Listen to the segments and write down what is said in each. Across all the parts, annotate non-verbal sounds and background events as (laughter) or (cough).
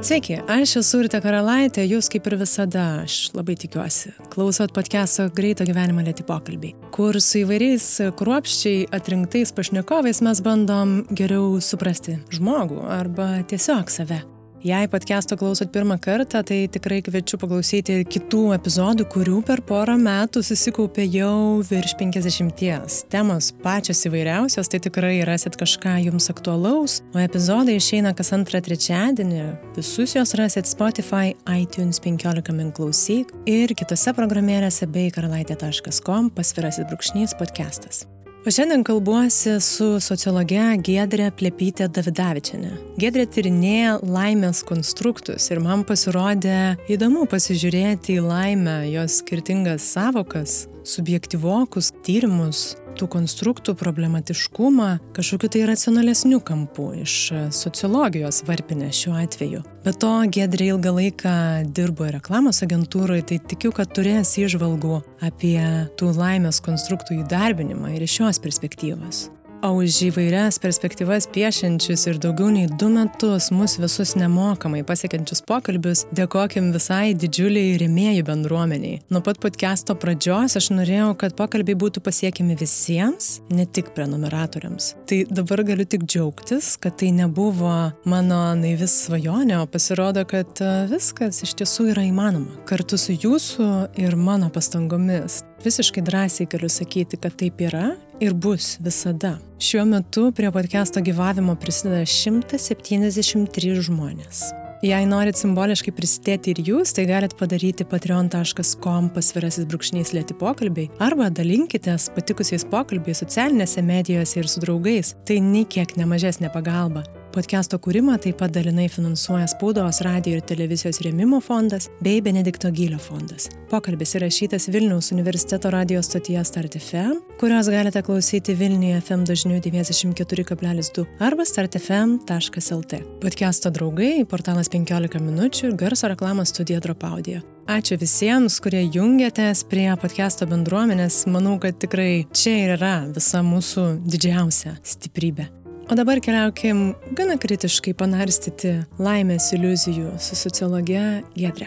Sveiki, aš esu Urte Karalaitė, jūs kaip ir visada, aš labai tikiuosi, klausot podcast'o Greito gyvenimo lėti pokalbiai, kur su įvairiais kruopščiai atrinktais pašnekovais mes bandom geriau suprasti žmogų arba tiesiog save. Jei podcast'o klausot pirmą kartą, tai tikrai kviečiu paklausyti kitų epizodų, kurių per porą metų susikaupė jau virš 50. Temos pačios įvairiausios, tai tikrai rasit kažką jums aktualaus, o epizodai išeina kas antrą trečiadienį. Visus juos rasit Spotify, iTunes 15 min klausyk ir kitose programėlėse bei karalaitė.com pasvirasis brūkšnys podcastas. O šiandien kalbuosi su sociologe Gedrė Plepytė Davidavičiane. Gedrė tyrinėja laimės konstruktus ir man pasirodė įdomu pasižiūrėti į laimę, jos skirtingas savokas, subjektyvokus tyrimus, tų konstruktų problematiškumą kažkokiu tai racionalesniu kampu iš sociologijos varpinė šiuo atveju. Be to, Gedrė ilgą laiką dirbo reklamos agentūroje, tai tikiu, kad turės įžvalgų apie tų laimės konstruktų įdarbinimą ir iš šios perspektyvos. O už įvairias perspektyvas piešiančius ir daugiau nei du metus mus visus nemokamai pasiekiančius pokalbius dėkokim visai didžiuliai rėmėjų bendruomeniai. Nuo pat podcast'o pradžios aš norėjau, kad pokalbiai būtų pasiekiami visiems, ne tik prenumeratoriams. Tai dabar galiu tik džiaugtis, kad tai nebuvo mano naivis svajonė, o pasirodo, kad e, viskas iš tiesų yra įmanoma. Kartu su jūsų ir mano pastangomis. Visiškai drąsiai galiu sakyti, kad taip yra ir bus visada. Šiuo metu prie podcast'o gyvavimo prisideda 173 žmonės. Jei norit simboliškai prisidėti ir jūs, tai galite padaryti patreon.com pasvirasis brūkšnys lėti pokalbiai arba dalinkitės patikusiais pokalbiais socialinėse medijose ir su draugais. Tai nei kiek nemažesnė pagalba. Podcast'o kūrimą taip pat dalinai finansuoja Spaudos, radio ir televizijos rėmimo fondas bei Benedikto Gylio fondas. Pokalbis įrašytas Vilniaus universiteto radio stotyje Start FM, kurios galite klausyti Vilniuje FM dažniu 94,2 arba startfm.lt. Podcast'o draugai, portalas 15 minučių ir garso reklamos studija Dropaudio. Ačiū visiems, kurie jungiatės prie podcast'o bendruomenės. Manau, kad tikrai čia ir yra visa mūsų didžiausia stiprybė. O dabar keliaukim gana kritiškai panarstyti laimės iliuzijų su sociologe Gedre.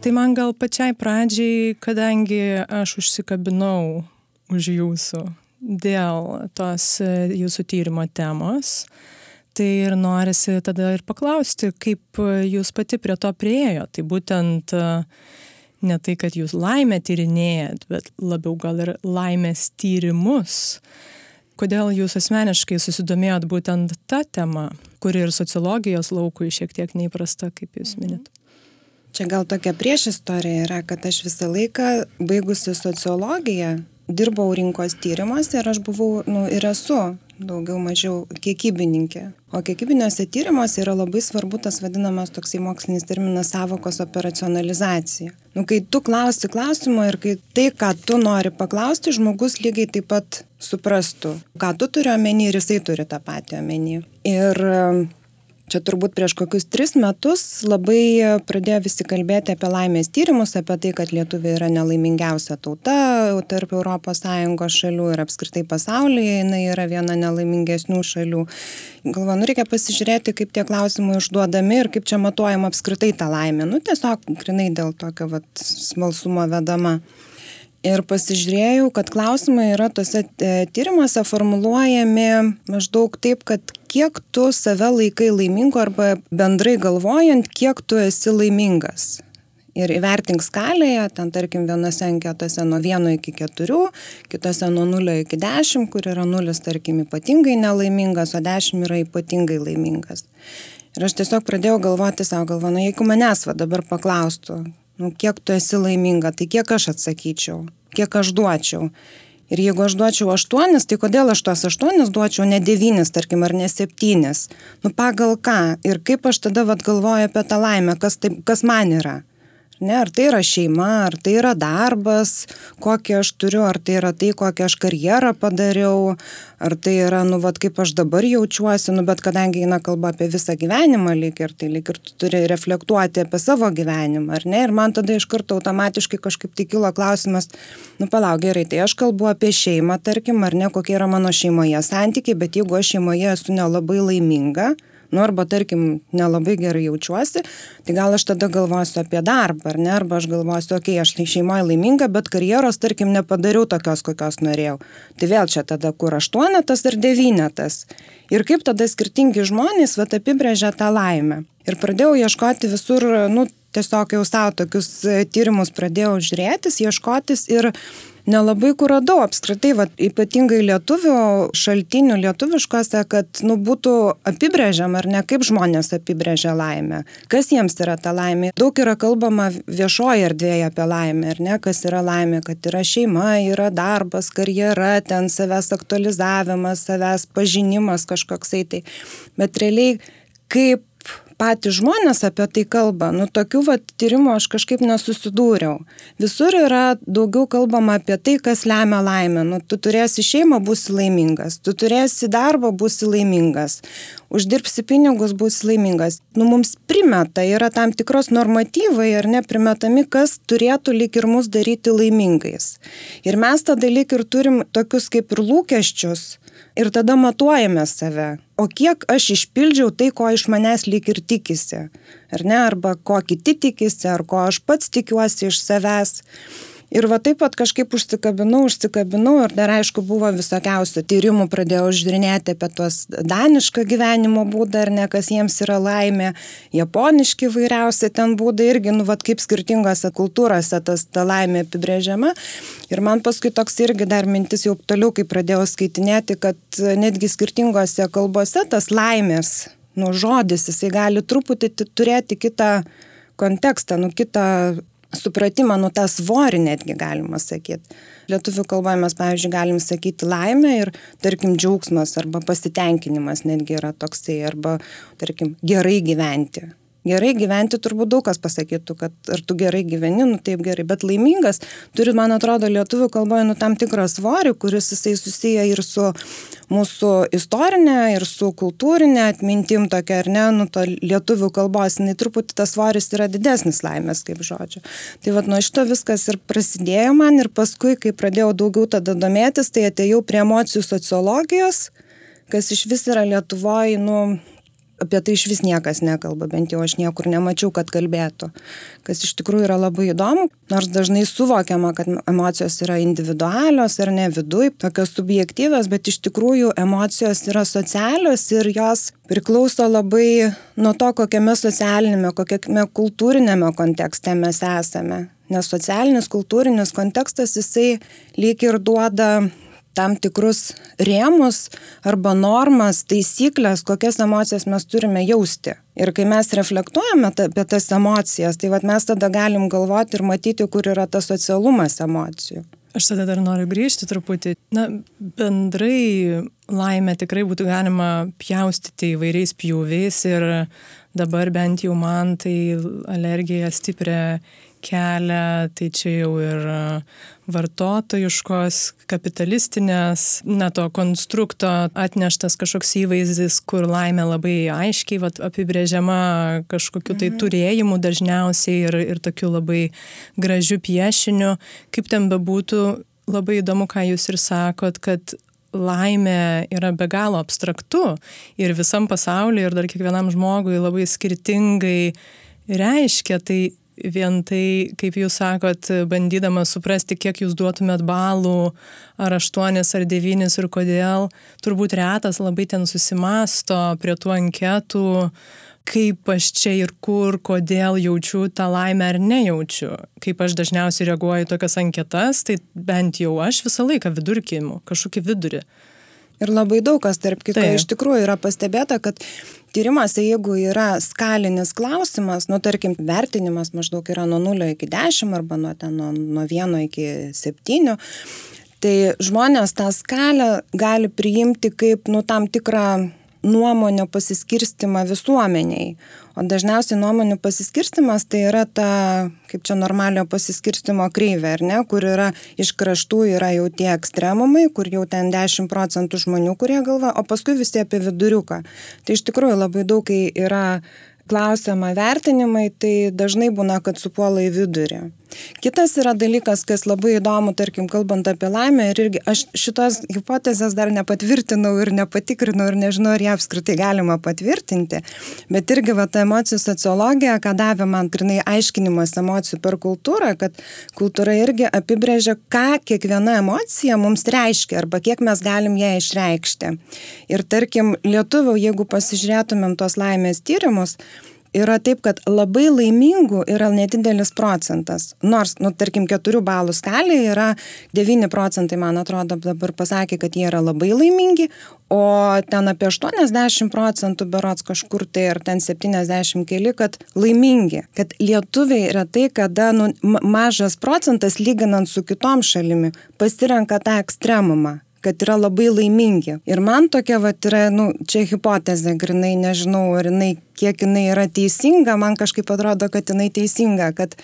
Tai man gal pačiai pradžiai, kadangi aš užsikabinau už jūsų dėl tos jūsų tyrimo temos, Tai ir norisi tada ir paklausti, kaip jūs pati prie to priejo. Tai būtent e, ne tai, kad jūs laimę tyrinėjat, bet labiau gal ir laimės tyrimus. Kodėl jūs asmeniškai susidomėjot būtent tą temą, kuri ir sociologijos laukui šiek tiek neįprasta, kaip jūs mhm. minėt? Čia gal tokia prieš istorija yra, kad aš visą laiką baigusi sociologiją, dirbau rinkos tyrimuose ir aš buvau, nu, ir esu daugiau mažiau kiekybininkė. O kiekybiniuose tyrimuose yra labai svarbu tas vadinamas toksai mokslinis terminas savokos operacionalizacija. Nu, kai tu klausi klausimo ir kai tai, ką tu nori paklausti, žmogus lygiai taip pat suprastų, ką tu turi omeny ir jisai turi tą patį omeny. Ir čia turbūt prieš kokius tris metus labai pradėjo visi kalbėti apie laimės tyrimus, apie tai, kad Lietuvė yra nelaimingiausia tauta tarp ES šalių ir apskritai pasaulyje jinai yra viena nelaimingesnių šalių. Galvoju, nu reikia pasižiūrėti, kaip tie klausimai užduodami ir kaip čia matuojama apskritai tą laimę. Nu tiesiog grinai dėl tokio vat, smalsumo vedama ir pasižiūrėjau, kad klausimai yra tose e, tyrimuose formuluojami maždaug taip, kad kiek tu save laikai laimingu arba bendrai galvojant, kiek tu esi laimingas. Ir įvertink skalėje, ten tarkim vienose anketose nuo 1 iki 4, kitose nuo 0 iki 10, kur yra 0 tarkim ypatingai nelaimingas, o 10 yra ypatingai laimingas. Ir aš tiesiog pradėjau galvoti savo galvą, na jeigu manęs va dabar paklaustų, nu, kiek tu esi laiminga, tai kiek aš atsakyčiau, kiek aš duočiau. Ir jeigu aš duočiau aštuonis, tai kodėl aš tuos aštuonis duočiau ne devynis, tarkim, ar ne septynis? Nu pagal ką? Ir kaip aš tada vad galvoju apie tą laimę, kas, tai, kas man yra? Ne, ar tai yra šeima, ar tai yra darbas, kokį aš turiu, ar tai yra tai, kokią aš karjerą padariau, ar tai yra, nu, vad kaip aš dabar jaučiuosi, nu, bet kadangi eina kalba apie visą gyvenimą lyg ir tai lyg ir tu turi reflektuoti apie savo gyvenimą, ar ne? Ir man tada iš karto automatiškai kažkaip tik kilo klausimas, nu, palauk gerai, tai aš kalbu apie šeimą, tarkim, ar ne, kokie yra mano šeimoje santykiai, bet jeigu aš šeimoje esu nelabai laiminga, nu arba tarkim nelabai gerai jaučiuosi, tai gal aš tada galvosiu apie darbą, ar ne, arba aš galvosiu, okei, okay, aš tai šeimoje laiminga, bet karjeros, tarkim, nepadariau tokios, kokios norėjau. Tai vėl čia tada kur aštuonetas ar devynetas. Ir kaip tada skirtingi žmonės vat apibrėžia tą laimę. Ir pradėjau ieškoti visur, nu, tiesiog jau savo tokius tyrimus pradėjau žiūrėtis, ieškotis ir nelabai kur radau apskritai, va, ypatingai lietuvių šaltinių lietuviškose, kad nu, būtų apibrėžiam ar ne kaip žmonės apibrėžia laimę, kas jiems yra ta laimė. Daug yra kalbama viešoje erdvėje apie laimę, ar ne, kas yra laimė, kad yra šeima, yra darbas, karjera, ten savęs aktualizavimas, savęs pažinimas kažkoksai tai. Bet realiai kaip patys žmonės apie tai kalba, nu tokių vat tyrimų aš kažkaip nesusidūriau. Visur yra daugiau kalbama apie tai, kas lemia laimę. Nu, tu turėsi šeimą, būsi laimingas, tu turėsi darbą, būsi laimingas, uždirbsi pinigus, būsi laimingas. Nu, mums primeta, yra tam tikros normatyvai ar ne primetami, kas turėtų lik ir mus daryti laimingais. Ir mes tada lik ir turim tokius kaip ir lūkesčius ir tada matuojame save. O kiek aš išpildžiau tai, ko iš manęs lyg ir tikisi. Ar ne, arba ko kiti tikisi, ar ko aš pats tikiuosi iš savęs. Ir va taip pat kažkaip užsikabinau, užsikabinau ir dar aišku buvo visokiausių tyrimų, pradėjau žiūrinėti apie tuos danišką gyvenimo būdą ar ne, kas jiems yra laimė, japoniški vairiausi ten būdai irgi, nu, va kaip skirtingose kultūrose tas ta laimė apibrėžiama. Ir man paskui toks irgi dar mintis jau toliau, kai pradėjau skaitinėti, kad netgi skirtingose kalbose tas laimės, nu, žodis, jisai gali truputį turėti kitą kontekstą, nu, kitą supratimą, nu tą svorį netgi galima sakyti. Lietuvių kalboje mes, pavyzdžiui, galim sakyti laimę ir, tarkim, džiaugsmas arba pasitenkinimas netgi yra toksai, arba, tarkim, gerai gyventi. Gerai gyventi turbūt daug kas pasakytų, kad ar tu gerai gyveni, nu taip gerai, bet laimingas turi, man atrodo, lietuvių kalboje nu tam tikrą svorį, kuris jisai susiję ir su mūsų istorinė, ir su kultūrinė atmintim tokia, ar ne, nu to lietuvių kalbos, jinai truputį tas svoris yra didesnis laimės kaip žodžio. Tai vad nuo šito viskas ir prasidėjo man ir paskui, kai pradėjau daugiau tada domėtis, tai atėjau prie emocijų sociologijos kas iš vis yra Lietuvoje, nu, apie tai iš vis niekas nekalba, bent jau aš niekur nemačiau, kad kalbėtų. Kas iš tikrųjų yra labai įdomu, nors dažnai suvokiama, kad emocijos yra individualios ar ne viduj, tokios subjektyvios, bet iš tikrųjų emocijos yra socialios ir jos priklauso labai nuo to, kokiame socialinėme, kokiame kultūrinėme kontekste mes esame. Nes socialinis, kultūrinis kontekstas jisai lyg ir duoda tam tikrus rėmus arba normas, taisyklės, kokias emocijas mes turime jausti. Ir kai mes reflektuojame apie tas emocijas, tai vat, mes tada galim galvoti ir matyti, kur yra tas socialumas emocijų. Aš tada dar noriu grįžti truputį. Na, bendrai laimę tikrai būtų galima pjaustyti įvairiais pjūviais ir dabar bent jau man tai alergija stiprią kelią, tai čia jau ir e, vartotojiškos, kapitalistinės, na, to konstrukto atneštas kažkoks įvaizdis, kur laimė labai aiškiai vat, apibrėžiama kažkokiu tai mhm. turėjimu dažniausiai ir, ir tokiu labai gražiu piešiniu. Kaip ten bebūtų, labai įdomu, ką jūs ir sakot, kad laimė yra be galo abstraktu ir visam pasauliu ir dar kiekvienam žmogui labai skirtingai reiškia. Tai vien tai, kaip jūs sakot, bandydama suprasti, kiek jūs duotumėt balų, ar aštuonis, ar devynis ir kodėl, turbūt retas labai ten susimasto prie tų anketų, kaip aš čia ir kur, kodėl jaučiu tą laimę ar nejaučiu. Kaip aš dažniausiai reaguoju tokias anketas, tai bent jau aš visą laiką vidurkimu, kažkokį vidurį. Ir labai daug kas, tarp kito, iš tikrųjų yra pastebėta, kad tyrimuose, jeigu yra skalinis klausimas, nu, tarkim, vertinimas maždaug yra nuo 0 iki 10 arba nuo, ten, nuo, nuo 1 iki 7, tai žmonės tą skalę gali priimti kaip, nu, tam tikrą nuomonio pasiskirstimą visuomeniai. O dažniausiai nuomonių pasiskirstimas tai yra ta, kaip čia normalio pasiskirstimo kreivė, ar ne, kur yra iš kraštų yra jau tie ekstremumai, kur jau ten 10 procentų žmonių, kurie galva, o paskui visi apie viduriuką. Tai iš tikrųjų labai daug, kai yra klausiama vertinimai, tai dažnai būna, kad supuola į vidurį. Kitas yra dalykas, kas labai įdomu, tarkim, kalbant apie laimę, ir irgi aš šitos hipotezės dar nepatvirtinau ir nepatikrinau ir nežinau, ar ją apskritai galima patvirtinti, bet irgi va ta emocijų sociologija, ką davė man grinai aiškinimas emocijų per kultūrą, kad kultūra irgi apibrėžia, ką kiekviena emocija mums reiškia arba kiek mes galim ją išreikšti. Ir tarkim, lietuvių, jeigu pasižiūrėtumėm tos laimės tyrimus, yra taip, kad labai laimingų yra nedidelis procentas. Nors, nu, tarkim, keturių balų skalėje yra 9 procentai, man atrodo, dabar pasakė, kad jie yra labai laimingi, o ten apie 80 procentų berots kažkur tai ir ten 70 keli, kad laimingi. Kad lietuviai yra tai, kada nu, mažas procentas lyginant su kitom šalimi pasirenka tą ekstremumą kad yra labai laimingi. Ir man tokia, va, yra, nu, čia hipotezė, grinai nežinau, ar jinai, kiek jinai yra teisinga, man kažkaip atrodo, kad jinai teisinga, kad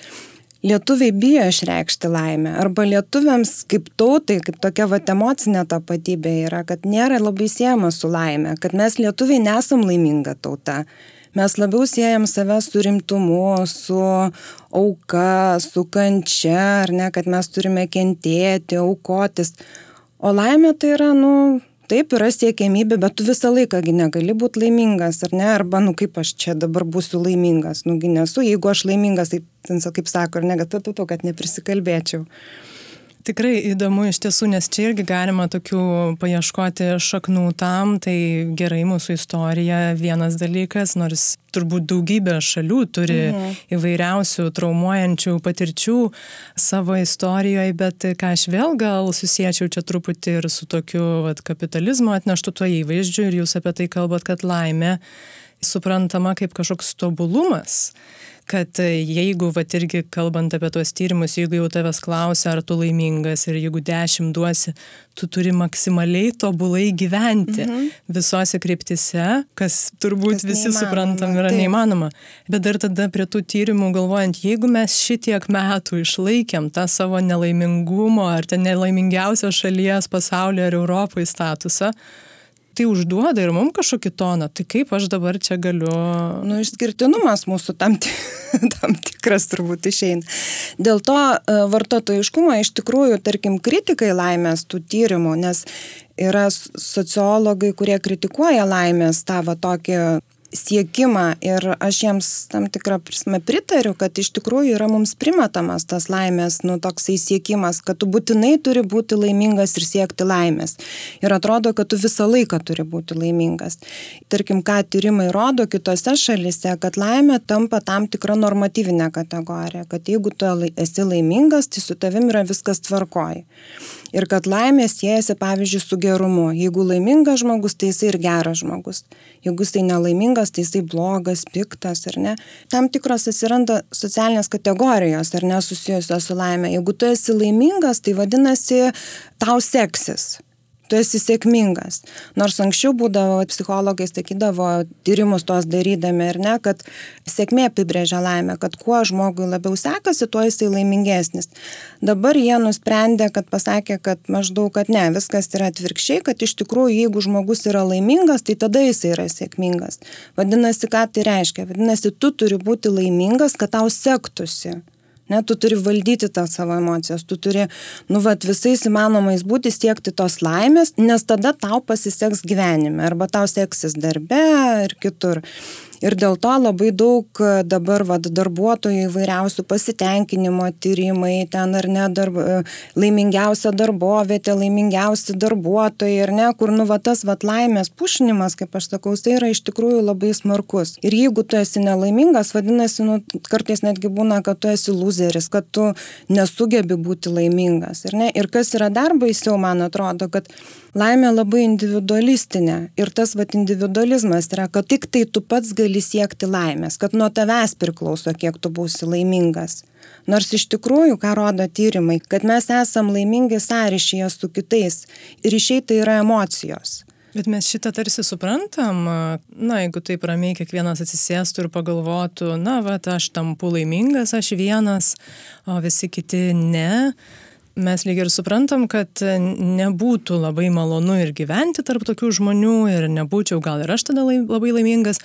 lietuviai bijo išreikšti laimę. Arba lietuviams kaip tautai, kaip tokia va emocinė tapatybė yra, kad nėra labai siejama su laimė, kad mes lietuviai nesam laiminga tauta. Mes labiau siejam save su rimtumu, su auka, su kančia, ar ne, kad mes turime kentėti, aukotis. O laimė tai yra, nu, taip yra siekiamybė, bet tu visą laiką negali būti laimingas, ar ne? Arba, nu, kaip aš čia dabar būsiu laimingas, nugi nesu, jeigu aš laimingas, tai, kaip sako, ar ne, kad, kad neprisikalbėčiau. Tikrai įdomu iš tiesų, nes čia irgi galima tokių paieškoti šaknų tam, tai gerai mūsų istorija vienas dalykas, nors turbūt daugybė šalių turi mhm. įvairiausių traumuojančių patirčių savo istorijoje, bet ką aš vėl gal susiečiau čia truputį ir su tokiu vat, kapitalizmo atneštu tuo įvaizdžiu ir jūs apie tai kalbat, kad laimė suprantama kaip kažkoks tobulumas kad e, jeigu, va irgi kalbant apie tuos tyrimus, jeigu jau tavęs klausia, ar tu laimingas ir jeigu dešimt duosi, tu turi maksimaliai tobulai gyventi mhm. visose kryptise, kas turbūt kas visi suprantam yra taip. neįmanoma. Bet dar tada prie tų tyrimų galvojant, jeigu mes šitiek metų išlaikėm tą savo nelaimingumo ar ten nelaimingiausios šalies pasaulyje ar Europoje statusą, tai užduoda ir mums kažkokį toną, tai kaip aš dabar čia galiu. Nu, išskirtinumas mūsų tam, (laughs) tam tikras turbūt išeina. Dėl to e, vartotojiškumo iš tikrųjų, tarkim, kritikai laimės tų tyrimų, nes yra sociologai, kurie kritikuoja laimės tą va tokį siekimą ir aš jiems tam tikrą prasme pritariu, kad iš tikrųjų yra mums primetamas tas laimės, nu toksai siekimas, kad tu būtinai turi būti laimingas ir siekti laimės. Ir atrodo, kad tu visą laiką turi būti laimingas. Tarkim, ką tyrimai rodo kitose šalise, kad laimė tampa tam tikra normatyvinė kategorija, kad jeigu tu esi laimingas, tai su tavim yra viskas tvarkoji. Ir kad laimė siejasi, pavyzdžiui, su gerumu. Jeigu laimingas žmogus, tai jisai ir geras žmogus. Jeigu jisai nelaimingas, tai jisai blogas, piktas, ar ne. Tam tikros atsiranda socialinės kategorijos, ar ne, susijusios su laimė. Jeigu tu esi laimingas, tai vadinasi, tau seksis tu esi sėkmingas. Nors anksčiau būdavo, psichologai sakydavo, tyrimus tos darydami ir ne, kad sėkmė apibrėžia laimę, kad kuo žmogui labiau sekasi, tuo jisai laimingesnis. Dabar jie nusprendė, kad pasakė, kad maždaug, kad ne, viskas yra atvirkščiai, kad iš tikrųjų, jeigu žmogus yra laimingas, tai tada jisai yra sėkmingas. Vadinasi, ką tai reiškia? Vadinasi, tu turi būti laimingas, kad tau sektųsi. Ne, tu turi valdyti tą savo emocijas, tu turi, nu, vat, visais įmanomais būti siekti tos laimės, nes tada tau pasiseks gyvenime, arba tau seksis darbe ir kitur. Ir dėl to labai daug e, dabar vat, darbuotojų įvairiausių pasitenkinimo tyrimai, ten ar ne darb, e, laimingiausia darbovietė, laimingiausi darbuotojai, ar ne, kur nu va tas va laimės pušinimas, kaip aš sakau, tai yra iš tikrųjų labai smarkus. Ir jeigu tu esi nelaimingas, vadinasi, nu, kartais netgi būna, kad tu esi loseris, kad tu nesugebi būti laimingas. Ir, ne? ir kas yra dar baisiau, man atrodo, kad laimė labai individualistinė. Ir tas vat individualizmas yra, kad tik tai tu pats gali siekti laimės, kad nuo tavęs priklauso, kiek tu būsi laimingas. Nors iš tikrųjų, ką rodo tyrimai, kad mes esam laimingi sąryšyje su kitais. Ryšiai tai yra emocijos. Bet mes šitą tarsi suprantam, na, jeigu taip ramiai kiekvienas atsisėstų ir pagalvotų, na, va, aš tampu laimingas, aš vienas, o visi kiti ne, mes lyg ir suprantam, kad nebūtų labai malonu ir gyventi tarp tokių žmonių ir nebūčiau gal ir aš tada labai laimingas.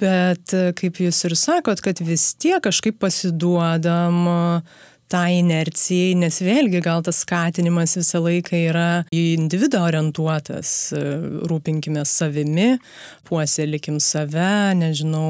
Bet kaip jūs ir sakot, kad vis tiek kažkaip pasiduodam tai inercijai, nes vėlgi gal tas skatinimas visą laiką yra į individą orientuotas, rūpinkime savimi, puoselikim save, nežinau,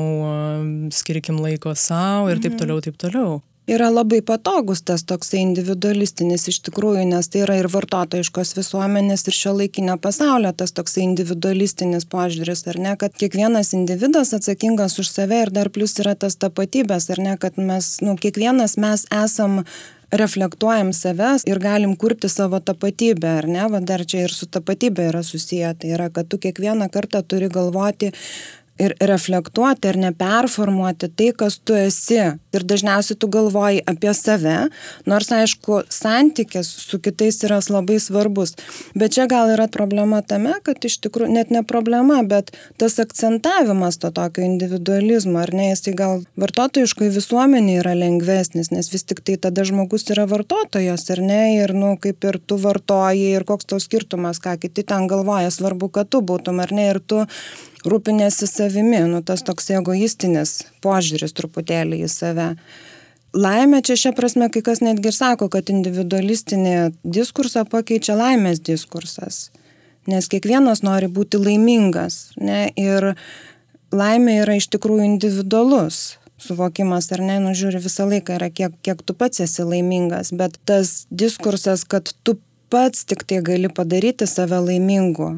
skirkim laiko savo ir taip mhm. toliau, taip toliau yra labai patogus tas toksai individualistinis iš tikrųjų, nes tai yra ir vartotojiškos visuomenės, ir šio laikinio pasaulio tas toksai individualistinis požiūris, ar ne, kad kiekvienas individas atsakingas už save ir dar plus yra tas tapatybės, ar ne, kad mes, nu, kiekvienas mes esam reflektuojam savęs ir galim kurti savo tapatybę, ar ne, va dar čia ir su tapatybė yra susiję, tai yra, kad tu kiekvieną kartą turi galvoti, ir reflektuoti ar neperformuoti tai, kas tu esi. Ir dažniausiai tu galvoji apie save, nors aišku, santykis su kitais yra labai svarbus. Bet čia gal yra problema tame, kad iš tikrųjų, net ne problema, bet tas akcentavimas to tokio individualizmo, ar ne, jisai gal vartotojiškai visuomenė yra lengvesnis, nes vis tik tai tada žmogus yra vartotojas, ar ne, ir, nu, kaip ir tu vartoji, ir koks tau skirtumas, ką kiti ten galvoja, svarbu, kad tu būtum, ar ne, ir tu rūpinėsi savimi, nu tas toks egoistinis požiūris truputėlį į save. Laimė čia šia prasme, kai kas netgi ir sako, kad individualistinį diskursą pakeičia laimės diskursas. Nes kiekvienas nori būti laimingas. Ne? Ir laimė yra iš tikrųjų individualus suvokimas, ar ne, nužiūri visą laiką yra, kiek, kiek tu pats esi laimingas. Bet tas diskursas, kad tu pats tik tai gali padaryti save laimingu,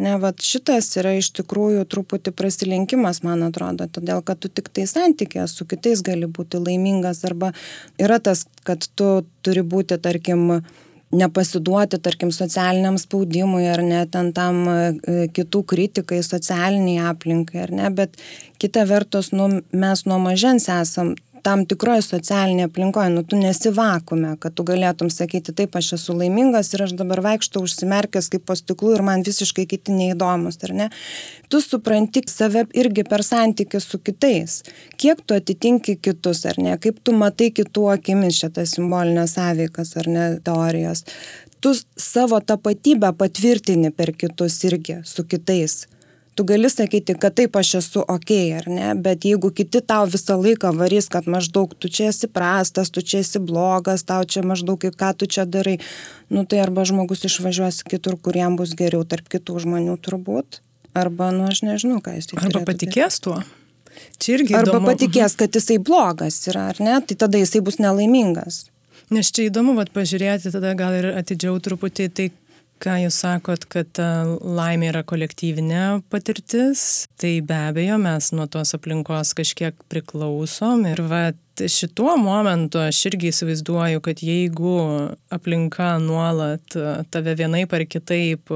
Ne, va šitas yra iš tikrųjų truputį prasilenkimas, man atrodo, todėl kad tu tik tai santykė su kitais gali būti laimingas arba yra tas, kad tu turi būti, tarkim, nepasiduoti, tarkim, socialiniam spaudimui ar net ten tam e, kitų kritikai, socialiniai aplinkai, ar ne, bet kita vertus, nu, mes nuo mažens esam tam tikroj socialinėj aplinkoj, nu tu nesi vakume, kad tu galėtum sakyti, taip, aš esu laimingas ir aš dabar vaikštau užsimerkęs kaip po stiklu ir man visiškai kiti neįdomus, ar ne? Tu supranti save irgi per santykius su kitais. Kiek tu atitinki kitus, ar ne? Kaip tu matai kitų akimis šitą simbolinę sąveikas, ar ne, teorijos. Tu savo tapatybę patvirtini per kitus irgi, su kitais tu gali sakyti, kad taip aš esu ok, ar ne, bet jeigu kiti tau visą laiką varys, kad maždaug tu čia esi prastas, tu čia esi blogas, tau čia maždaug ką tu čia darai, nu tai arba žmogus išvažiuos kitur, kur jam bus geriau tarp kitų žmonių turbūt, arba, nu aš nežinau, ką jis. Arba patikės tuo. Čia irgi. Arba įdomu. patikės, kad jisai blogas yra, ar ne, tai tada jisai bus nelaimingas. Nes čia įdomu, vat, pažiūrėti tada gal ir atidžiau truputį tai, ką jūs sakot, kad laimė yra kolektyvinė patirtis, tai be abejo mes nuo tos aplinkos kažkiek priklausom ir va šituo momentu aš irgi įsivaizduoju, kad jeigu aplinka nuolat tave vienaip ar kitaip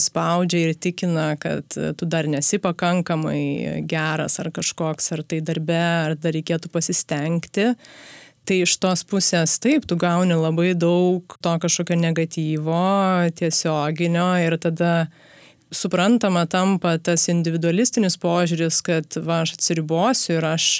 spaudžia ir tikina, kad tu dar nesi pakankamai geras ar kažkoks, ar tai darbe, ar dar reikėtų pasistengti, tai iš tos pusės taip, tu gauni labai daug to kažkokio negatyvo, tiesioginio ir tada suprantama tampa tas individualistinis požiūris, kad va, aš atsiribosiu ir aš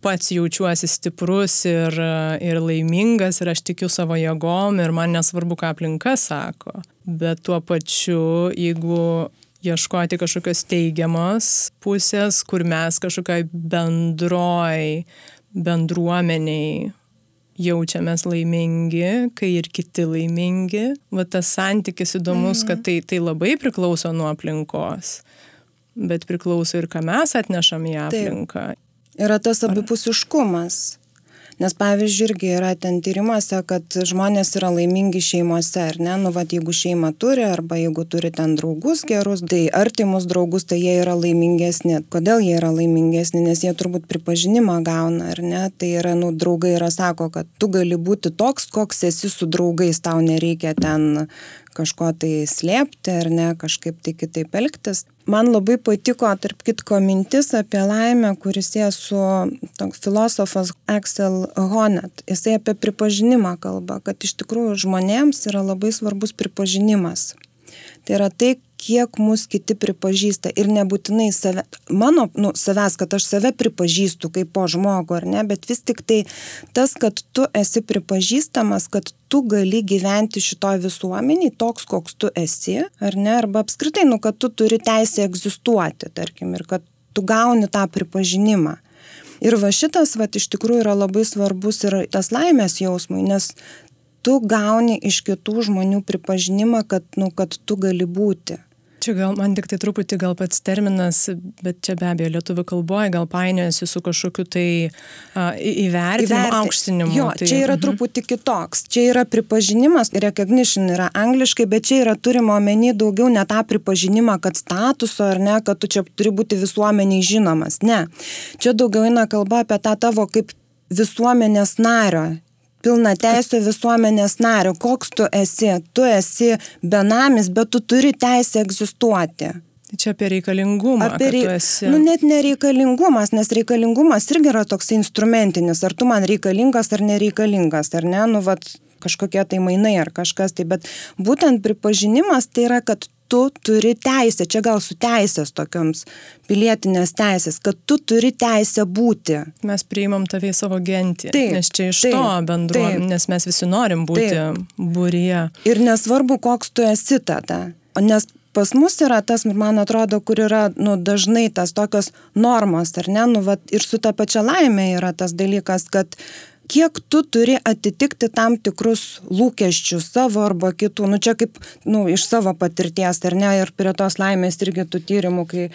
pats jaučiuosi stiprus ir, ir laimingas ir aš tikiu savo jėgom ir man nesvarbu, ką aplinka sako. Bet tuo pačiu, jeigu ieškoti kažkokios teigiamos pusės, kur mes kažkokioj bendroj bendruomeniai jaučiamės laimingi, kai ir kiti laimingi. Va tas santykis įdomus, kad mhm. tai, tai labai priklauso nuo aplinkos, bet priklauso ir ką mes atnešam į aplinką. Taip. Yra tas abipusiškumas. Nes pavyzdžiui, irgi yra ten tyrimuose, kad žmonės yra laimingi šeimose, ar ne, nu, va, jeigu šeima turi, arba jeigu turi ten draugus gerus, tai artimus draugus, tai jie yra laimingesni. Kodėl jie yra laimingesni? Nes jie turbūt pripažinimą gauna, ar ne? Tai yra, nu, draugai yra sako, kad tu gali būti toks, koks esi su draugais, tau nereikia ten kažko tai slėpti ar ne, kažkaip tai kitaip elgtis. Man labai patiko, tarp kitko, mintis apie laimę, kuris jie su toks filosofas Axel Honet. Jisai apie pripažinimą kalba, kad iš tikrųjų žmonėms yra labai svarbus pripažinimas. Tai yra tai, kiek mus kiti pripažįsta ir nebūtinai save, mano, nu, savęs, kad aš save pripažįstu kaip po žmogų, ar ne, bet vis tik tai tas, kad tu esi pripažįstamas, kad tu gali gyventi šitoje visuomeniai toks, koks tu esi, ar ne, arba apskritai, nu, kad tu turi teisę egzistuoti, tarkim, ir kad tu gauni tą pripažinimą. Ir va šitas, va, iš tikrųjų yra labai svarbus ir tas laimės jausmui, nes tu gauni iš kitų žmonių pripažinimą, kad, nu, kad tu gali būti. Čia gal man tik tai truputį gal pats terminas, bet čia be abejo lietuvių kalboje gal painiojasi su kažkokiu tai uh, įvertinimu, aukštinimu. Jo, tai, čia yra uh -huh. truputį kitoks. Čia yra pripažinimas, recognition yra angliškai, bet čia yra turima omeny daugiau ne tą pripažinimą, kad statuso ar ne, kad tu čia turi būti visuomeniai žinomas. Ne. Čia daugiau eina kalba apie tą tavo kaip visuomenės nario pilna teisė visuomenės nario. Koks tu esi? Tu esi benamis, bet tu turi teisę egzistuoti. Tai čia apie reikalingumą. Apie rei... esi... Nu, net nereikalingumas, nes reikalingumas irgi yra toks instrumentinis. Ar tu man reikalingas ar nereikalingas, ar ne? Nu, vat, kažkokie tai mainai ar kažkas tai, bet būtent pripažinimas tai yra, kad tu turi teisę, čia gal su teisės tokiams pilietinės teisės, kad tu turi teisę būti. Mes priimam tave į savo gentį, taip, nes čia iš taip, to bendruomenės, nes mes visi norim būti taip. būryje. Ir nesvarbu, koks tu esi tada, nes pas mus yra tas, man atrodo, kur yra nu, dažnai tas tokios normos, ar ne, nu, vat, ir su ta pačia laimė yra tas dalykas, kad kiek tu turi atitikti tam tikrus lūkesčius savo arba kitų. Nu čia kaip, nu, iš savo patirties, ar ne, ir prie tos laimės irgi tų tyrimų, kai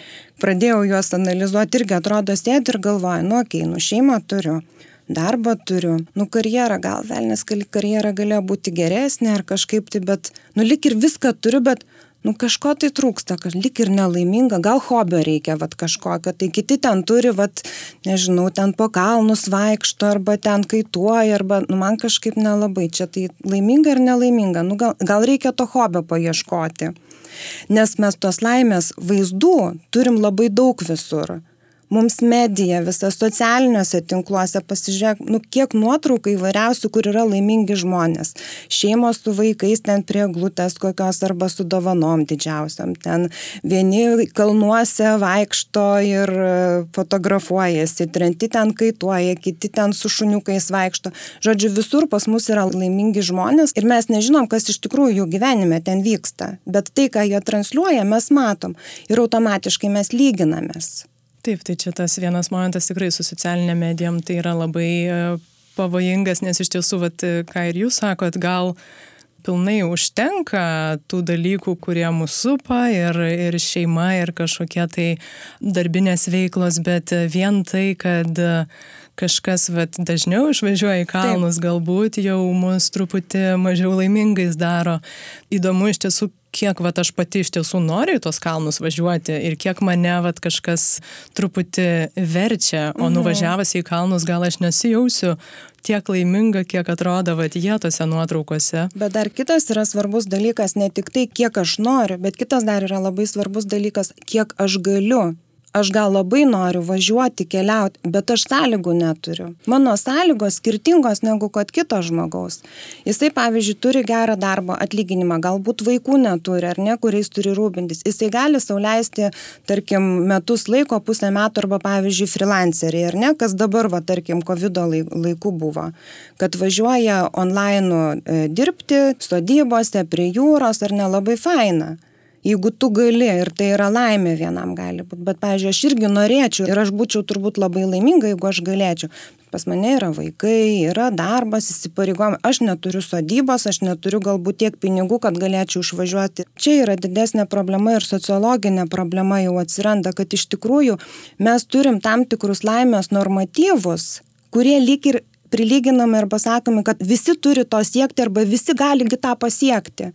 pradėjau juos analizuoti, irgi atrodo sėdi ir galvoju, nu, okei, okay, nu šeimą turiu darbą turiu, nu karjerą, gal velnės karjera galėjo būti geresnė ar kažkaip tai, bet, nu lik ir viską turiu, bet nu kažko tai trūksta, kad lik ir nelaiminga, gal hobio reikia, vat kažkokio, tai kiti ten turi, vat, nežinau, ten po kalnus vaikšto, arba ten kaituoja, arba, nu man kažkaip nelabai, čia tai laiminga ir nelaiminga, nu gal, gal reikia to hobio paieškoti. Nes mes tos laimės vaizdų turim labai daug visur mums medija, visas socialiniuose tinkluose, pasižiūrėk, nu, kiek nuotraukų įvairiausių, kur yra laimingi žmonės. Šeimos su vaikais ten prie glutės kokios arba su dovanom didžiausiam. Ten vieni kalnuose vaikšto ir e, fotografuojasi, trenti ten kaituoja, kiti ten su šuniukais vaikšto. Žodžiu, visur pas mus yra laimingi žmonės ir mes nežinom, kas iš tikrųjų jų gyvenime ten vyksta. Bet tai, ką jie transliuoja, mes matom ir automatiškai mes lyginamės. Taip, tai čia tas vienas momentas tikrai su socialinė medijom tai yra labai e, pavojingas, nes iš tiesų, vat, e, ką ir jūs sakot, gal pilnai užtenka tų dalykų, kurie mūsų supa ir, ir šeima ir kažkokie tai darbinės veiklos, bet vien tai, kad kažkas vat, dažniau išvažiuoja į kalnus, Taip. galbūt jau mus truputį mažiau laimingais daro. Įdomu iš tiesų, kiek vat, aš pati iš tiesų noriu į tos kalnus važiuoti ir kiek mane vat, kažkas truputį verčia, o mhm. nuvažiavus į kalnus gal aš nesijausiu tiek laiminga, kiek atrodo vat, jie tose nuotraukose. Bet dar kitas yra svarbus dalykas, ne tik tai, kiek aš noriu, bet kitas dar yra labai svarbus dalykas, kiek aš galiu aš gal labai noriu važiuoti, keliauti, bet aš sąlygų neturiu. Mano sąlygos skirtingos negu kad kito žmogaus. Jisai, pavyzdžiui, turi gerą darbo atlyginimą, galbūt vaikų neturi ar ne, kuriais turi rūpintis. Jisai gali sauliaisti, tarkim, metus laiko, pusę metų arba, pavyzdžiui, freelanceriai ar ne, kas dabar, va, tarkim, COVID laikų buvo, kad važiuoja online dirbti sodybose, prie jūros ar nelabai faina jeigu tu gali ir tai yra laimė vienam gali būt. Bet pavyzdžiui aš irgi norėčiau ir aš būčiau turbūt labai laiminga jeigu aš galėčiau. Pas mane yra vaikai yra darbas įsipareigojimai. Aš neturiu sodybos aš neturiu galbūt tiek pinigų kad galėčiau išvažiuoti. Čia yra didesnė problema ir sociologinė problema jau atsiranda kad iš tikrųjų mes turim tam tikrus laimės normatyvus kurie lyg ir prilyginami arba sakomi kad visi turi to siekti arba visi gali gi tą pasiekti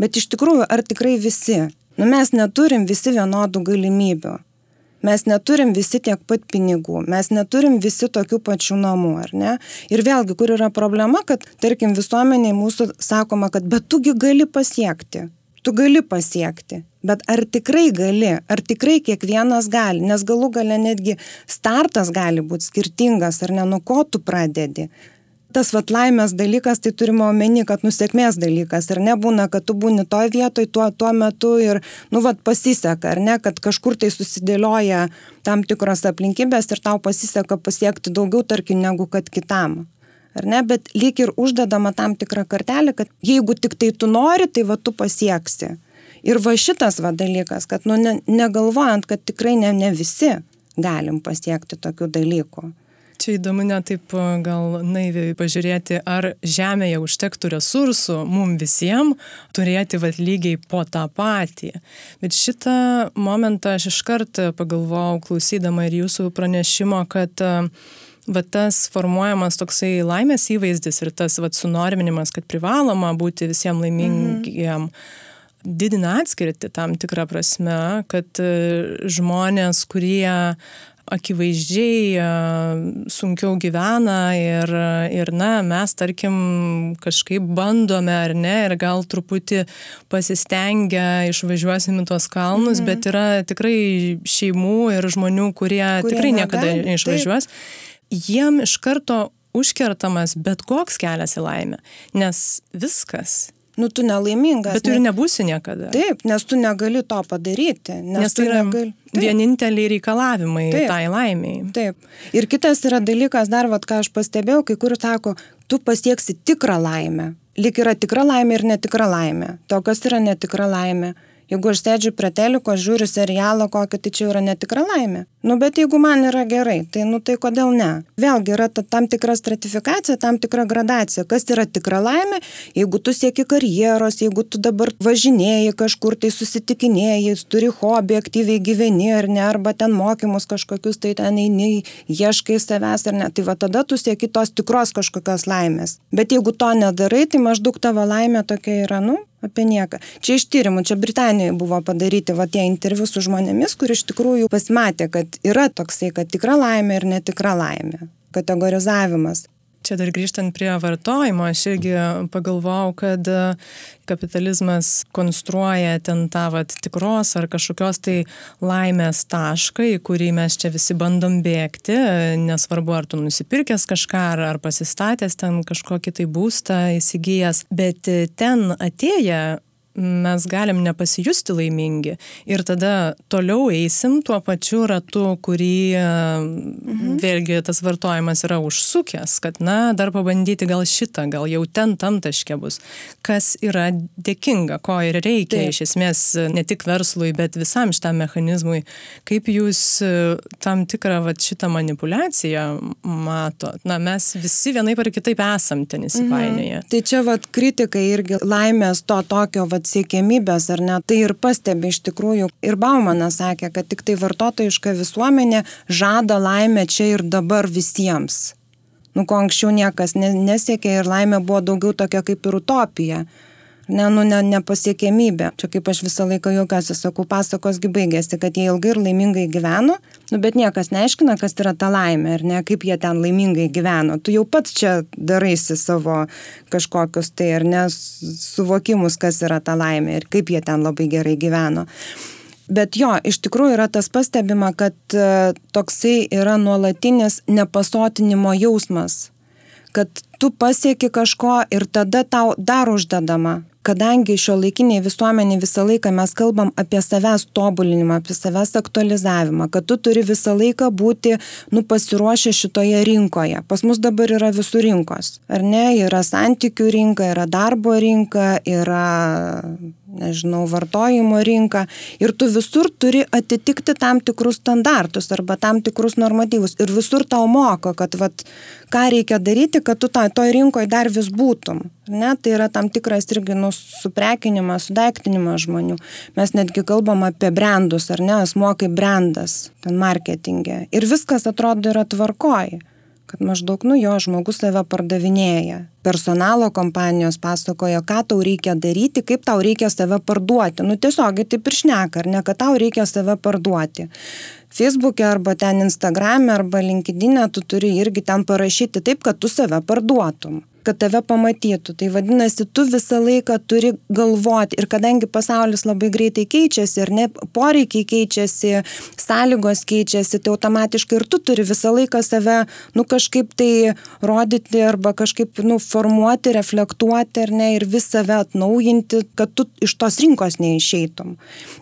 Bet iš tikrųjų, ar tikrai visi? Nu, mes neturim visi vienodų galimybių. Mes neturim visi tiek pat pinigų, mes neturim visi tokių pačių namų, ar ne? Ir vėlgi, kur yra problema, kad, tarkim, visuomeniai mūsų sakoma, kad bet tugi gali pasiekti. Tu gali pasiekti, bet ar tikrai gali, ar tikrai kiekvienas gali, nes galų gale netgi startas gali būti skirtingas, ar ne, nuo ko tu pradedi tas vat laimės dalykas, tai turime omeny, kad nusekmės dalykas. Ir nebūna, kad tu būni toje vietoje tuo, tuo metu ir, nu, vat pasiseka, ar ne, kad kažkur tai susidėlioja tam tikros aplinkybės ir tau pasiseka pasiekti daugiau, tarkim, negu kad kitam. Ar ne, bet lyg ir uždedama tam tikrą kartelę, kad jeigu tik tai tu nori, tai va tu pasieksi. Ir va šitas va dalykas, kad nu, ne, negalvojant, kad tikrai ne, ne visi galim pasiekti tokių dalykų. Čia įdomu net taip gal naiviai pažiūrėti, ar Žemėje užtektų resursų mum visiems turėti vat lygiai po tą patį. Bet šitą momentą aš iškart pagalvojau, klausydama ir jūsų pranešimo, kad va tas formuojamas toksai laimės įvaizdis ir tas va sunorminimas, kad privaloma būti visiems laimingiem. Mhm didina atskirti tam tikrą prasme, kad žmonės, kurie akivaizdžiai e, sunkiau gyvena ir, ir na, mes tarkim kažkaip bandome ar ne ir gal truputį pasistengę išvažiuosim į tuos kalnus, mhm. bet yra tikrai šeimų ir žmonių, kurie, kurie tikrai niekada neišvažiuos. Taip. Jiem iš karto užkertamas bet koks kelias į laimę, nes viskas nu tu nelaimingas. Bet tu ir nebūsi niekada. Taip, nes tu negali to padaryti. Nes, nes tai yra negali... vieninteliai reikalavimai taip, tai laimiai. Taip. Ir kitas yra dalykas, dar vad ką aš pastebėjau, kai kur sako, tu pasieksi tikrą laimę. Lik yra tikra laimė ir netikra laimė. To, kas yra netikra laimė. Jeigu aš sėdžiu prie teliko, žiūriu serialą kokį, tai čia yra netikra laimė. Nu, bet jeigu man yra gerai, tai, nu, tai kodėl ne? Vėlgi yra ta, tam tikra stratifikacija, tam tikra gradacija. Kas yra tikra laimė? Jeigu tu sieki karjeros, jeigu tu dabar važinėjai kažkur, tai susitikinėjai, turi hobį, aktyviai gyveni ar ne, arba ten mokymus kažkokius, tai ten eini, ieškai savęs ar ne, tai va tada tu sieki tos tikros kažkokios laimės. Bet jeigu to nedarai, tai maždaug tavo laimė tokia yra, nu, apie nieką. Čia iš tyrimų, čia Britanijoje buvo padaryti va tie interviu su žmonėmis, kur iš tikrųjų pasimatė, kad yra toksai, kad tikra laimė ir netikra laimė. Kategorizavimas. Čia dar grįžtant prie vartojimo, aš irgi pagalvojau, kad e, kapitalizmas konstruoja ten tą vat, tikros ar kažkokios tai laimės tašką, į kurį mes čia visi bandom bėgti, nesvarbu ar tu nusipirkęs kažką, ar, ar pasistatęs ten kažkokį tai būstą įsigijęs, bet ten atėję mes galim nepasijusti laimingi ir tada toliau eisim tuo pačiu ratu, kurį mhm. vėlgi tas vartojimas yra užsukęs, kad na, dar pabandyti gal šitą, gal jau ten tam taške bus, kas yra dėkinga, ko ir reikia Taip. iš esmės ne tik verslui, bet visam šitam mechanizmui. Kaip jūs e, tam tikrą va, šitą manipulaciją matot? Na, mes visi vienaip ar kitaip esam ten įsipainioję. Mhm. Tai čia va kritikai irgi laimės to tokio va siekiamybės ar ne, tai ir pastebi iš tikrųjų. Ir Baumanas sakė, kad tik tai vartotojiška visuomenė žada laimę čia ir dabar visiems. Nu, ko anksčiau niekas nesiekė ir laimė buvo daugiau tokia kaip ir utopija ne, nu, ne, nepasiekėmybė. Čia kaip aš visą laiką juokiuosi, sakau, pasakosgi baigėsi, kad jie ilgai ir laimingai gyveno, nu, bet niekas neaiškina, kas yra ta laimė ir ne kaip jie ten laimingai gyveno. Tu jau pats čia daraisi savo kažkokius tai ar ne suvokimus, kas yra ta laimė ir kaip jie ten labai gerai gyveno. Bet jo, iš tikrųjų yra tas pastebima, kad e, toksai yra nuolatinis nepasotinimo jausmas, kad tu pasieki kažko ir tada tau dar uždedama kadangi šiuolaikinėj visuomenėj visą laiką mes kalbam apie savęs tobulinimą, apie savęs aktualizavimą, kad tu turi visą laiką būti, nu, pasiruošę šitoje rinkoje. Pas mus dabar yra visų rinkos, ar ne? Yra santykių rinka, yra darbo rinka, yra nežinau, vartojimo rinka ir tu visur turi atitikti tam tikrus standartus arba tam tikrus normatyvus ir visur tau moko, kad vat, ką reikia daryti, kad tu toj rinkoje dar vis būtum. Ne, tai yra tam tikras irgi nu, suprekinimas, sudaiktinimas žmonių. Mes netgi kalbam apie brandus, ar ne, asmo kaip brandas, ten marketingė. Ir viskas atrodo yra tvarkoji kad maždaug, nu jo, žmogus save pardavinėja. Personalo kompanijos pasakoja, ką tau reikia daryti, kaip tau reikia save parduoti. Nu tiesiog taip ir šneka, ar ne, kad tau reikia save parduoti. Facebook'e arba ten Instagram'e arba LinkedIn'e tu turi irgi ten parašyti taip, kad tu save parduotum. Kad tave pamatytų. Tai vadinasi, tu visą laiką turi galvoti ir kadangi pasaulis labai greitai keičiasi ir ne poreikiai keičiasi, sąlygos keičiasi, tai automatiškai ir tu turi visą laiką save, nu kažkaip tai rodyti arba kažkaip, nu, formuoti, reflektuoti ar ne ir vis save atnaujinti, kad tu iš tos rinkos neišeitum.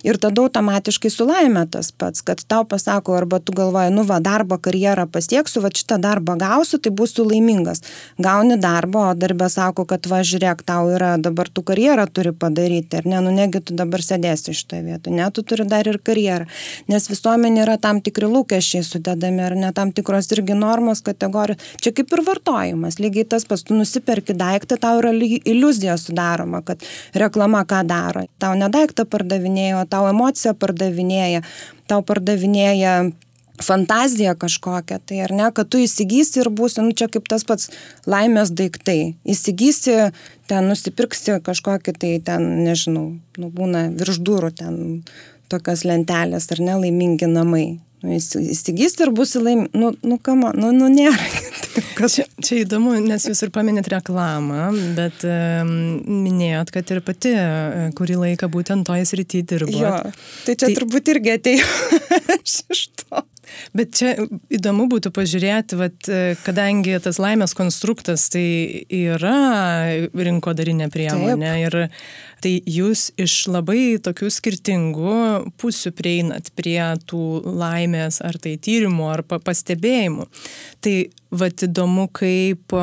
Ir tada automatiškai sulaimė tas pats, kad tau pasako arba tu galvoji, nu va, darbą, karjerą pasieksiu, va šitą darbą gausiu, tai būsiu laimingas. Gauni darbą, o darbė sako, kad va, žiūrėk, tau yra dabar tu karjerą turi padaryti, ar ne, nu negi tu dabar sėdėsi iš tą vietą, ne, tu turi dar ir karjerą. Nes visuomenė yra tam tikri lūkesčiai sudedami, ar ne, tam tikros irgi normos kategorijos. Čia kaip ir vartojimas, lygiai tas pats, tu nusiperki daiktą, tau yra iliuzija sudaroma, kad reklama ką daro. Tau ne daiktą pardavinėjo, tau emociją pardavinėja, tau pardavinėja fantaziją kažkokią, tai ar ne, kad tu įsigysi ir būsi, nu čia kaip tas pats laimės daiktai. Įsigysi, ten nusipirksi kažkokį tai ten, nežinau, nu būna virš durų ten tokios lentelės ar ne laimingi namai. Nu, įsigysi ir būsi laimingi, nu, nu kama, nu, nu nėra. (laughs) čia, čia įdomu, nes jūs ir paminėt reklamą, bet um, minėjot, kad ir pati kurį laiką būtent toje srityje dirbo. Jo, tai čia tai... turbūt irgi atėjo (laughs) iš to. Bet čia įdomu būtų pažiūrėti, vat, kadangi tas laimės konstruktas tai yra rinkodarinė priemonė Taip. ir tai jūs iš labai tokių skirtingų pusių prieinat prie tų laimės ar tai tyrimų ar pastebėjimų. Tai vat įdomu, kaip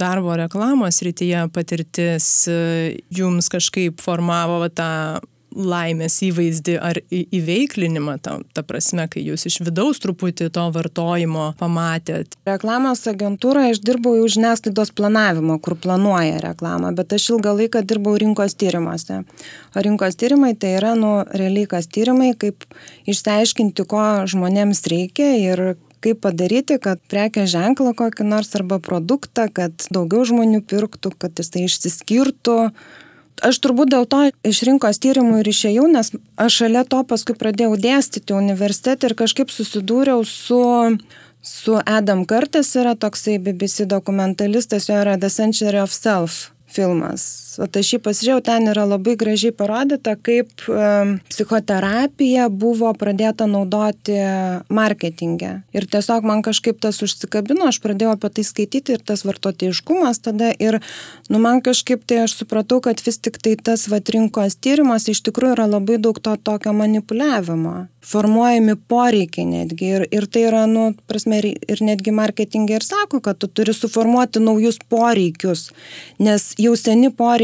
darbo reklamos rytyje patirtis jums kažkaip formavo tą laimės įvaizdį ar įveiklinimą, ta, ta prasme, kai jūs iš vidaus truputį to vartojimo pamatėt? Reklamos agentūroje aš dirbau jau žiniasklaidos planavimo, kur planuoja reklamą, bet aš ilgą laiką dirbau rinkos tyrimuose. O rinkos tyrimai tai yra, nu, realiai kas tyrimai, kaip išsiaiškinti, ko žmonėms reikia ir kaip padaryti, kad prekė ženklą kokį nors arba produktą, kad daugiau žmonių pirktų, kad jis tai išsiskirtų Aš turbūt dėl to iš rinkos tyrimų ir išėjau, nes aš šalia to paskui pradėjau dėstyti universitetą ir kažkaip susidūriau su, su Adam Curtis, yra toksai BBC dokumentalistas, jo yra The Century of Self filmas. O tai šį pasižiūrėjau, ten yra labai gražiai parodyta, kaip e, psichoterapija buvo pradėta naudoti marketingė. Ir tiesiog man kažkaip tas užsikabino, aš pradėjau apie tai skaityti ir tas vartotojiškumas tada ir, nu, man kažkaip tai aš supratau, kad vis tik tai tas vatrinkos tyrimas iš tikrųjų yra labai daug to tokio manipuliavimo formuojami poreikiai netgi. Ir, ir tai yra, nu, prasme, ir, ir netgi marketingai ir sako, kad tu turi suformuoti naujus poreikius, nes jau seni poreikiai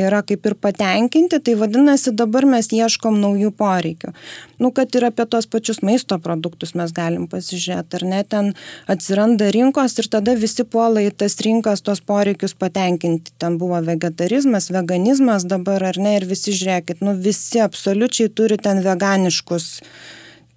yra kaip ir patenkinti, tai vadinasi, dabar mes ieškom naujų poreikių. Nu, kad ir apie tos pačius maisto produktus mes galim pasižiūrėti, ar ne, ten atsiranda rinkos ir tada visi puola į tas rinkas tos poreikius patenkinti. Ten buvo vegetarizmas, veganizmas dabar, ar ne, ir visi žiūrėkit, nu, visi absoliučiai turi ten veganiškus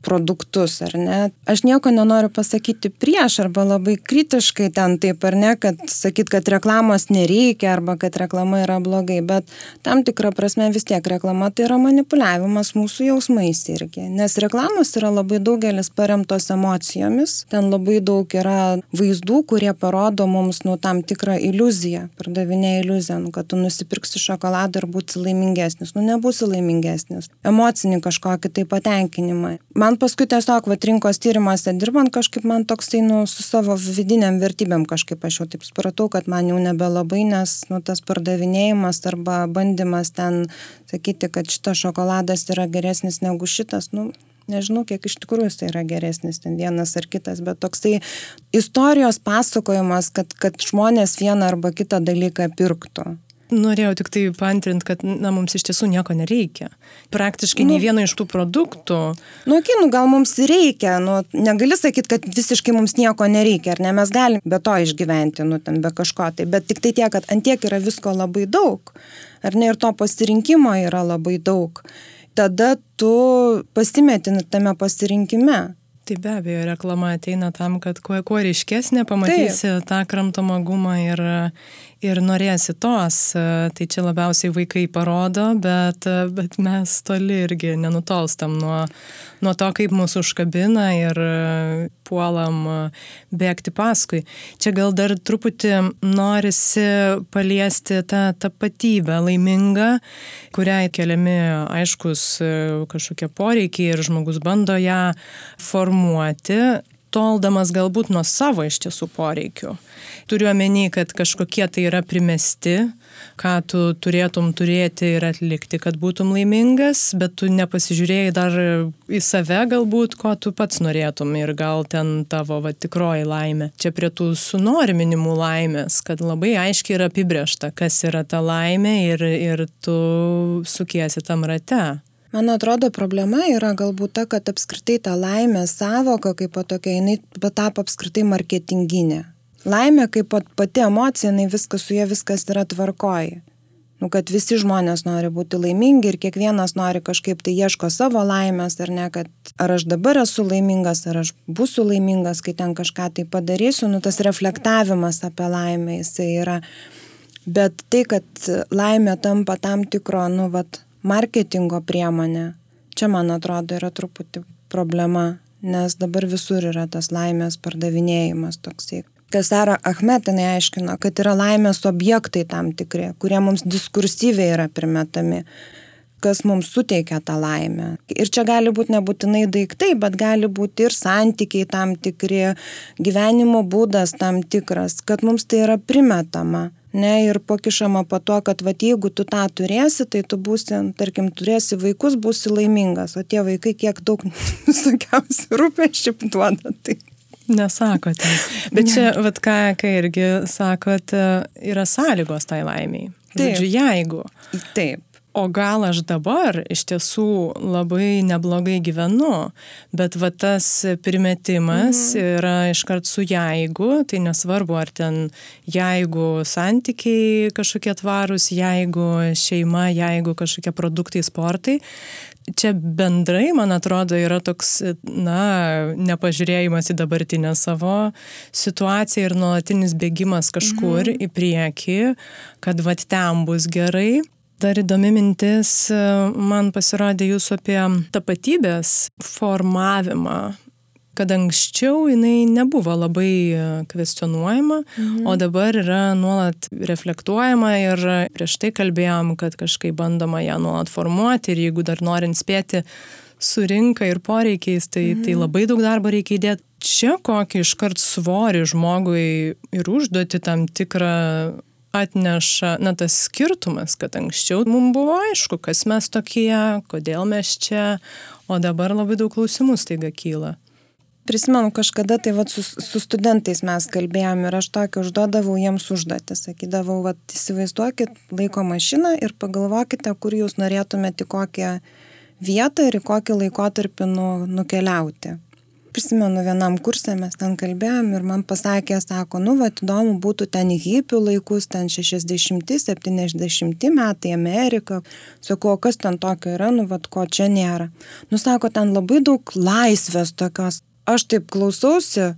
produktus, ar ne. Aš nieko nenoriu pasakyti prieš arba labai kritiškai ten taip, ar ne, kad sakyt, kad reklamos nereikia arba kad reklama yra blogai, bet tam tikrą prasme vis tiek reklama tai yra manipuliavimas mūsų jausmais irgi. Nes reklamos yra labai daugelis paremtos emocijomis, ten labai daug yra vaizdų, kurie parodo mums nu tam tikrą iliuziją, pardavinė iliuziją, nu, kad tu nusipirksi šokoladą ir būsi laimingesnis, nu nebūsi laimingesnis. Emocinį kažkokį tai patenkinimą. Man man paskui tiesiog vat rinkos tyrimuose dirbant kažkaip man toksai, nu, su savo vidiniam vertybėm kažkaip aš jau taip supratau, kad man jau nebelabai, nes, nu, tas pardavinėjimas arba bandymas ten sakyti, kad šitas šokoladas yra geresnis negu šitas, nu, nežinau, kiek iš tikrųjų jis tai yra geresnis, ten vienas ar kitas, bet toksai istorijos pasakojimas, kad, kad žmonės vieną arba kitą dalyką pirktų. Norėjau tik tai paantrint, kad na, mums iš tiesų nieko nereikia. Praktiškai nu, nei vieno iš tų produktų. Nu, okay, nu, gal mums reikia, nu, negali sakyti, kad visiškai mums nieko nereikia, ar ne, mes galim be to išgyventi, nu, ten be kažko tai, bet tik tai tiek, kad antiek yra visko labai daug, ar ne, ir to pasirinkimo yra labai daug. Tada tu pasimeti tame pasirinkime Tai be abejo, reklama ateina tam, kad kuo, kuo ryškesnė pamatysi Taip. tą kramtomą gumą ir, ir norėsi tos. Tai čia labiausiai vaikai parodo, bet, bet mes toli irgi nenutolstam nuo, nuo to, kaip mūsų užkabina ir puolam bėgti paskui. Čia gal dar truputį norisi paliesti tą tapatybę laimingą, kuriai keliami aiškus kažkokie poreikiai ir žmogus bando ją formuoti toldamas galbūt nuo savo iš tiesų poreikių. Turiu omeny, kad kažkokie tai yra primesti, ką tu turėtum turėti ir atlikti, kad būtum laimingas, bet tu nepasižiūrėjai dar į save galbūt, ko tu pats norėtum ir gal ten tavo va, tikroji laimė. Čia prie tų sunoriminimų laimės, kad labai aiškiai yra apibriešta, kas yra ta laimė ir, ir tu sukiesi tam rate. Man atrodo, problema yra galbūt ta, kad apskritai ta laimė savoka kaip tokia, jinai patapo apskritai marketinginė. Laimė kaip pati emocija, jinai viskas su ja viskas yra tvarkoji. Nu, kad visi žmonės nori būti laimingi ir kiekvienas nori kažkaip tai ieško savo laimės, ar ne, kad ar aš dabar esu laimingas, ar aš būsiu laimingas, kai ten kažką tai padarysiu, nu tas reflektavimas apie laimę jisai yra. Bet tai, kad laimė tampa tam tikro, nu, vat, marketingo priemonė. Čia, man atrodo, yra truputį problema, nes dabar visur yra tas laimės pardavinėjimas toksai. Kasara Ahmetinai aiškino, kad yra laimės objektai tam tikri, kurie mums diskursyviai yra primetami, kas mums suteikia tą laimę. Ir čia gali būti nebūtinai daiktai, bet gali būti ir santykiai tam tikri, gyvenimo būdas tam tikras, kad mums tai yra primetama ne, ir pakišama po to, kad va, jeigu tu tą turėsi, tai tu būsi, tarkim, turėsi vaikus, būsi laimingas, o tie vaikai kiek daug (laughs) visokiausių rūpeščių duoda. Tai. Nesakote. Bet ne. čia, vat ką, ką irgi sakot, yra sąlygos tai laimiai. Taip. Žodžiu, jeigu. Taip o gal aš dabar iš tiesų labai neblogai gyvenu, bet va tas primetimas mhm. yra iškart su jeigu, tai nesvarbu, ar ten jeigu santykiai kažkokie tvarūs, jeigu šeima, jeigu kažkokie produktai, sportai. Čia bendrai, man atrodo, yra toks, na, nepažiūrėjimas į dabartinę savo situaciją ir nuolatinis bėgimas kažkur mhm. į priekį, kad va ten bus gerai dar įdomi mintis man pasirodė jūsų apie tapatybės formavimą kad anksčiau jinai nebuvo labai kvestionuojama, mhm. o dabar yra nuolat reflektuojama ir prieš tai kalbėjom, kad kažkaip bandoma ją nuolat formuoti ir jeigu dar norint spėti su rinka ir poreikiais, tai, tai mhm. tai labai daug darbo reikia įdėti. Čia kokį iškart svorį žmogui ir užduoti tam tikrą atneša, na, tas skirtumas, kad anksčiau mums buvo aišku, kas mes tokie, kodėl mes čia, o dabar labai daug klausimų staiga kyla. Prisimenu, kažkada tai vat, su, su studentais mes kalbėjom ir aš tokį užduodavau jiems užduotį. Sakydavau, vat, įsivaizduokit laiko mašiną ir pagalvokite, kur jūs norėtumėte į kokią vietą ir į kokį laikotarpį nu, nukeliauti prisimenu vienam kurse mes ten kalbėjom ir man pasakė, sako, nu, va, įdomu būtų ten į hipių laikus, ten 60-70 metai Amerika. Sakau, o kas ten tokio yra, nu, va, ko čia nėra. Nu, sako, ten labai daug laisvės tokios. Aš taip klausausi,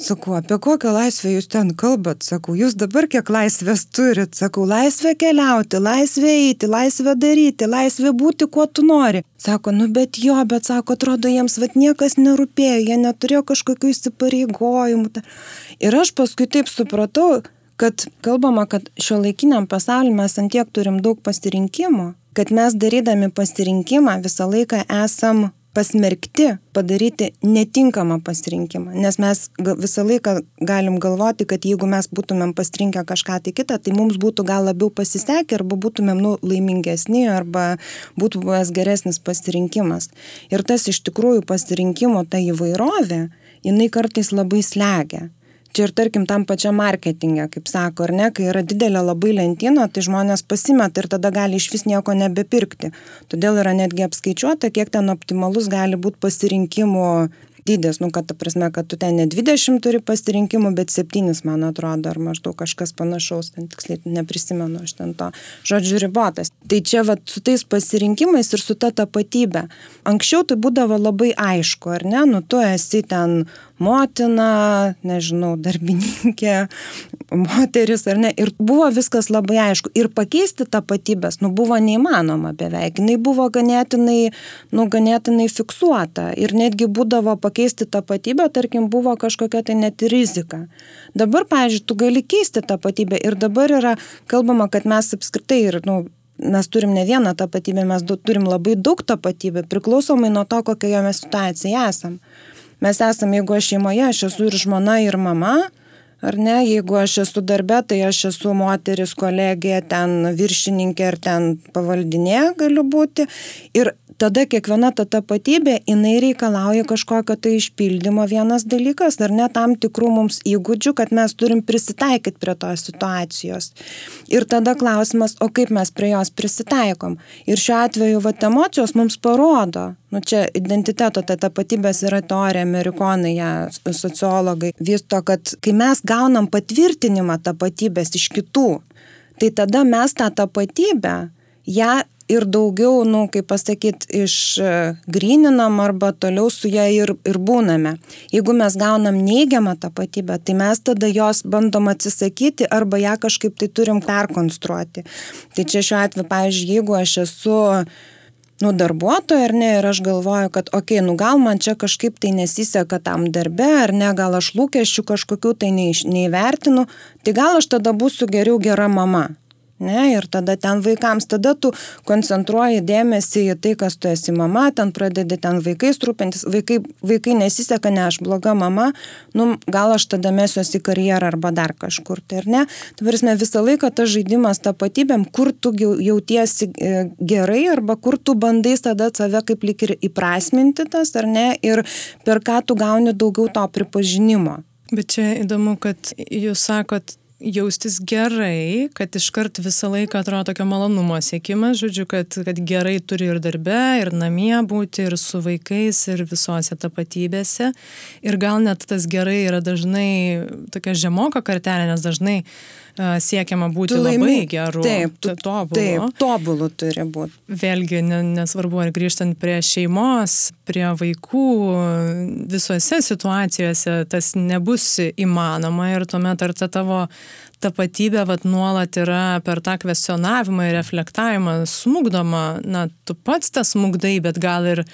Sakau, apie kokią laisvę jūs ten kalbat? Sakau, jūs dabar kiek laisvės turit? Sakau, laisvę keliauti, laisvę eiti, laisvę daryti, laisvę būti, kuo tu nori. Sako, nu bet jo, bet sako, atrodo, jiems vad niekas nerūpėjo, jie neturėjo kažkokių įsipareigojimų. Ir aš paskui taip supratau, kad kalbama, kad šio laikiniam pasauliu mes antiek turim daug pasirinkimų, kad mes darydami pasirinkimą visą laiką esam pasmerkti padaryti netinkamą pasirinkimą. Nes mes visą laiką galim galvoti, kad jeigu mes būtumėm pasirinkę kažką tai kitą, tai mums būtų gal labiau pasisekę arba būtumėm nu, laimingesni arba būtų buvęs geresnis pasirinkimas. Ir tas iš tikrųjų pasirinkimo ta įvairovė, jinai kartais labai slegia. Čia ir tarkim tam pačiam marketingė, kaip sako, ar ne, kai yra didelė labai lentyno, tai žmonės pasimeta ir tada gali iš vis nieko nebepirkti. Todėl yra netgi apskaičiuota, kiek ten optimalus gali būti pasirinkimų dydis, nu, kad ta prasme, kad tu ten ne 20 turi pasirinkimų, bet 7, man atrodo, ar maždaug kažkas panašaus, ten tiksliai neprisimenu aš ten to žodžiu ribotas. Tai čia va su tais pasirinkimais ir su ta tapatybė. Anksčiau tai būdavo labai aišku, ar ne, nu tu esi ten motina, nežinau, darbininkė, moteris ar ne. Ir buvo viskas labai aišku. Ir pakeisti tapatybės, nu, buvo neįmanoma beveik. Jis buvo ganėtinai, nu, ganėtinai fiksuota. Ir netgi būdavo pakeisti tapatybę, tarkim, buvo kažkokia tai net rizika. Dabar, pavyzdžiui, tu gali keisti tapatybę ir dabar yra kalbama, kad mes apskritai ir, nu, mes turim ne vieną tapatybę, mes turim labai daug tapatybę, priklausomai nuo to, kokioje mes situacijoje esam. Mes esame, jeigu aš šeimoje, aš esu ir žmona, ir mama, ar ne, jeigu aš esu darbe, tai aš esu moteris, kolegė, ten viršininkė ar ten pavaldinė galiu būti. Ir tada kiekviena ta tapatybė, jinai reikalauja kažkokio tai išpildymo vienas dalykas, ar ne tam tikrų mums įgūdžių, kad mes turim prisitaikyti prie tos situacijos. Ir tada klausimas, o kaip mes prie jos prisitaikom. Ir šiuo atveju, va, emocijos mums parodo, nu čia identiteto, ta tapatybės yra teorija, amerikonai, ją sociologai vysto, kad kai mes gaunam patvirtinimą tapatybės iš kitų, tai tada mes tą tapatybę, ją ir daugiau, nu, kaip pasakyti, išgryninam e, arba toliau su ją ir, ir būname. Jeigu mes gaunam neigiamą tapatybę, tai mes tada jos bandom atsisakyti arba ją kažkaip tai turim perkonstruoti. Tai čia šiuo atveju, pavyzdžiui, jeigu aš esu nu, darbuotoja ar ne, ir aš galvoju, kad, okei, okay, nu gal man čia kažkaip tai nesiseka tam darbe, ar ne, gal aš lūkesčių kažkokių tai neįvertinu, tai gal aš tada būsiu geriau gera mama. Ne, ir tada ten vaikams, tada tu koncentruoji dėmesį į tai, kas tu esi mama, ten pradedi ten vaikais rūpintis, vaikai, vaikai nesiseka, ne aš bloga mama, nu, gal aš tada mesiuosi karjerą arba dar kažkur, tai ar ne. Tavarsime visą laiką tas žaidimas tapatybėm, kur tu jautiesi e, gerai arba kur tu bandai tada save kaip lik ir įprasminti tas, ar ne, ir per ką tu gauni daugiau to pripažinimo. Bet čia įdomu, kad jūs sakot, jaustis gerai, kad iškart visą laiką atrodo tokio malonumo siekimas, žodžiu, kad, kad gerai turi ir darbe, ir namie būti, ir su vaikais, ir visose tapatybėse. Ir gal net tas gerai yra dažnai tokia žemoka kartelė, nes dažnai siekiama būti labai geru. Taip, tu, tobulu. Taip, tobulu turi būti. Vėlgi, nesvarbu, ar grįžtant prie šeimos, prie vaikų, visose situacijose tas nebus įmanoma ir tuomet ar ta tavo tapatybė vat nuolat yra per tą kvestionavimą ir reflektavimą smugdoma, na, tu pats tas smugdai, bet gal ir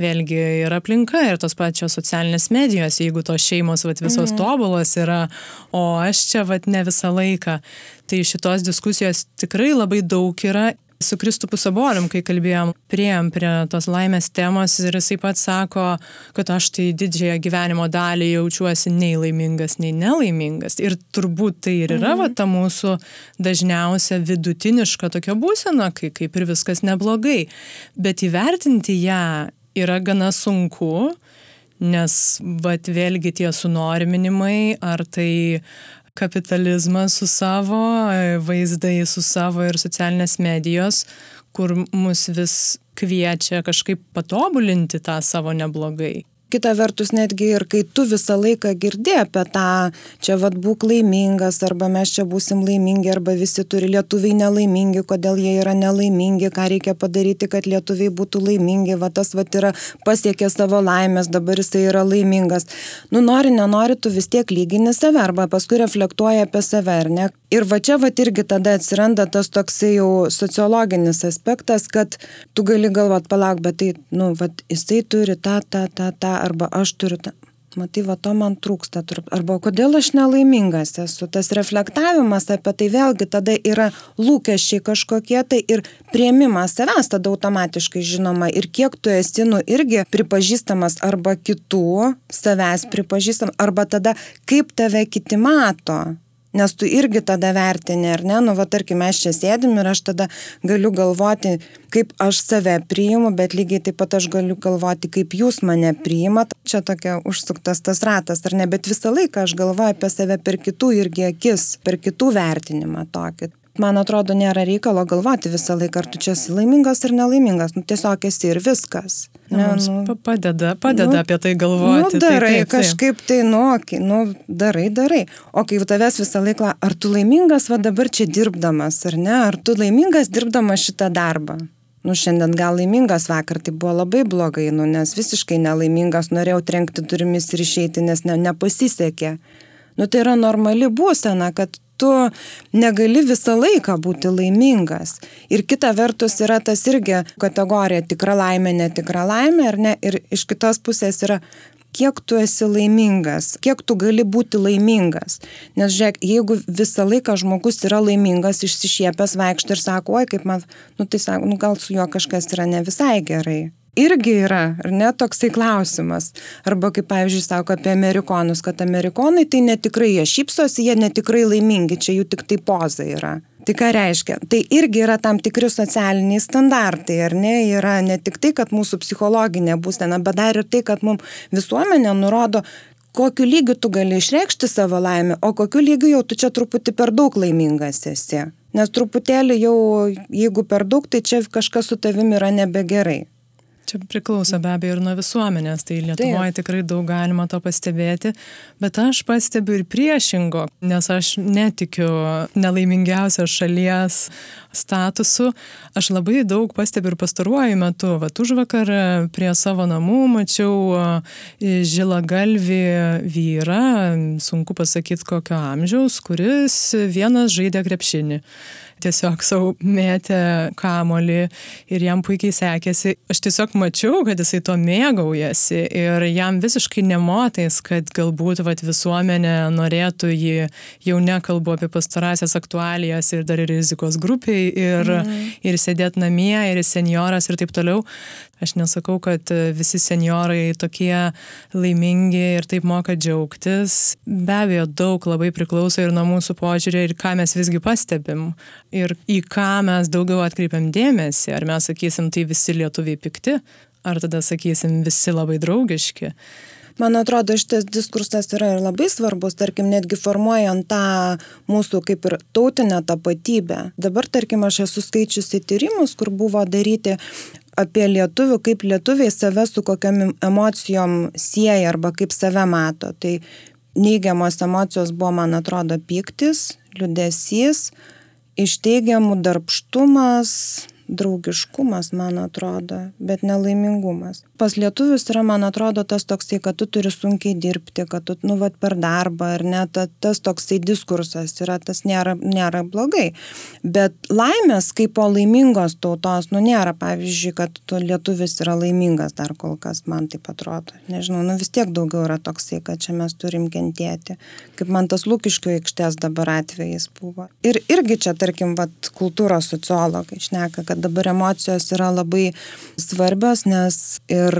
vėlgi ir aplinka, ir tos pačios socialinės medijos, jeigu tos šeimos vat visos mhm. tobulos yra, o aš čia vat ne visą laiką. Tai šitos diskusijos tikrai labai daug yra su Kristupu Sabolium, kai kalbėjom, prieėm prie tos laimės temos ir jisai pats sako, kad aš tai didžiąją gyvenimo dalį jaučiuosi nei laimingas, nei nelaimingas. Ir turbūt tai ir yra mhm. va, ta mūsų dažniausia vidutiniška tokia būsena, kai kaip ir viskas neblogai. Bet įvertinti ją yra gana sunku, nes, vat vėlgi tie sunorminimai, ar tai kapitalizmas su savo vaizdai, su savo ir socialinės medijos, kur mus vis kviečia kažkaip patobulinti tą savo neblogai kita vertus netgi ir kai tu visą laiką girdi apie tą, čia vad būk laimingas, arba mes čia būsim laimingi, arba visi turi lietuviai nelaimingi, kodėl jie yra nelaimingi, ką reikia padaryti, kad lietuviai būtų laimingi, va tas va yra pasiekė savo laimės, dabar jisai yra laimingas. Nu nori, nenori, tu vis tiek lygini save, arba paskui reflektuoja apie save, ar ne? Ir va čia va irgi tada atsiranda tas toksai jau sociologinis aspektas, kad tu gali galvot, palauk, bet tai, nu, va, jisai turi tą, tą, tą, tą arba aš turiu tą. Matai, va to man trūksta. Arba kodėl aš nelaimingas esu. Tas reflektavimas apie tai vėlgi tada yra lūkesčiai kažkokie tai ir prieimimas savęs tada automatiškai žinoma. Ir kiek tu esi, nu, irgi pripažįstamas arba kitų, savęs pripažįstam, arba tada kaip tave kiti mato nes tu irgi tada vertini, ar ne, nu, va, tarkim, mes čia sėdim ir aš tada galiu galvoti, kaip aš save priimu, bet lygiai taip pat aš galiu galvoti, kaip jūs mane priimat. Čia tokia užsuktas tas ratas, ar ne, bet visą laiką aš galvoju apie save per kitų irgi akis, per kitų vertinimą tokį. man atrodo, nėra reikalo galvoti visą laiką, ar tu čia esi laimingas ar nelaimingas. Nu, tiesiog esi ir viskas. Ne, nu, padeda, padeda nu, apie tai galvoti. Nu, darai tai, taip, kažkaip tai, nu, nu, darai, darai. O kai tavęs visą laiką, ar tu laimingas va dabar čia dirbdamas, ar ne, ar tu laimingas dirbdamas šitą darbą. Nu, šiandien gal laimingas vakar, tai buvo labai blogai, nu, nes visiškai nelaimingas, norėjau trenkti durimis ir išeiti, nes ne, nepasisekė. Nu, tai yra normali būsena, kad tu negali visą laiką būti laimingas. Ir kita vertus yra tas irgi kategorija tikra laimė, netikra laimė, ar ne? Ir iš kitos pusės yra kiek tu esi laimingas, kiek tu gali būti laimingas. Nes žiūrėk, jeigu visą laiką žmogus yra laimingas, išsišiepęs vaikšto ir sako, oi kaip man, nu tai sako, nu gal su juo kažkas yra ne visai gerai irgi yra, ar ne, toksai klausimas. Arba kaip, pavyzdžiui, sako apie amerikonus, kad amerikonai tai netikrai jie šypsosi, jie netikrai laimingi, čia jų tik tai poza yra. Tai ką reiškia? Tai irgi yra tam tikri socialiniai standartai, ar ne? Yra ne tik tai, kad mūsų psichologinė būsena, bet dar ir tai, kad mums visuomenė nurodo, kokiu lygiu tu gali išreikšti savo laimę, o kokiu lygiu jau tu čia truputį per daug laimingas esi. Nes truputėlį jau, jeigu per daug, tai čia kažkas su tavimi yra nebegerai. Čia priklauso be abejo ir nuo visuomenės, tai Lietuvoje Taip. tikrai daug galima to pastebėti, bet aš pastebiu ir priešingo, nes aš netikiu nelaimingiausios šalies statusu. Aš labai daug pastebiu ir pastaruoju metu, va už vakar prie savo namų mačiau žilą galvį vyrą, sunku pasakyti kokio amžiaus, kuris vienas žaidė krepšinį tiesiog savo mėtė kamolį ir jam puikiai sekėsi. Aš tiesiog mačiau, kad jisai to mėgaujasi ir jam visiškai nemotais, kad galbūt vat, visuomenė norėtų jį, jau nekalbu apie pastarąsias aktualijas ir dar ir rizikos grupiai ir, mm. ir sėdėti namie ir senioras ir taip toliau. Aš nesakau, kad visi seniorai tokie laimingi ir taip moka džiaugtis. Be abejo, daug labai priklauso ir nuo mūsų požiūrė ir ką mes visgi pastebim ir į ką mes daugiau atkreipiam dėmesį. Ar mes sakysim, tai visi lietuviai pikti, ar tada sakysim, visi labai draugiški. Man atrodo, šitas diskursas yra ir labai svarbus, tarkim, netgi formuojant tą mūsų kaip ir tautinę tapatybę. Dabar, tarkim, aš esu skaičiusi tyrimus, kur buvo daryti apie lietuvių, kaip lietuviai save su kokiam emocijom sieja arba kaip save mato. Tai neigiamos emocijos buvo, man atrodo, piktis, liudesys, iš teigiamų darbštumas, draugiškumas, man atrodo, bet nelaimingumas. Pas lietuvius yra, man atrodo, tas toksai, kad tu turi sunkiai dirbti, kad tu, nu, vat per darbą, ar ne, ta, tas toksai diskursas yra, tas nėra, nėra blogai. Bet laimės kaip po laimingos tautos, nu, nėra, pavyzdžiui, kad tu lietuvis yra laimingas dar kol kas, man taip atrodo. Nežinau, nu, vis tiek daugiau yra toksai, kad čia mes turim kentėti. Kaip man tas lūkiškių aikštės dabar atvejais buvo. Ir irgi čia, tarkim, vat, kultūros sociologai šneka, kad kad dabar emocijos yra labai svarbios, nes ir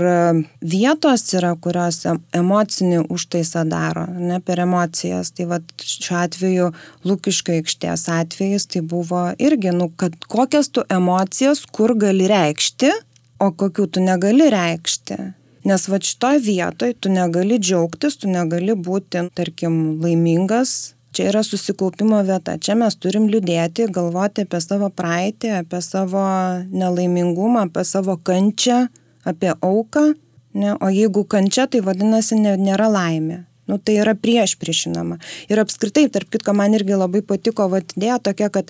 vietos yra, kurios emocinį užtaisą daro, ne per emocijas. Tai va šiuo atveju Lūkiško aikštės atvejais tai buvo irgi, nu, kad kokias tu emocijas, kur gali reikšti, o kokių tu negali reikšti. Nes va šitoje vietoje tu negali džiaugtis, tu negali būti, tarkim, laimingas, Čia yra susikaupimo vieta. Čia mes turim liūdėti, galvoti apie savo praeitį, apie savo nelaimingumą, apie savo kančią, apie auką. Ne? O jeigu kančia, tai vadinasi nėra laimė. Nu, tai yra prieš priešinama. Ir apskritai, tarp kitko, man irgi labai patiko vadidėja tokia, kad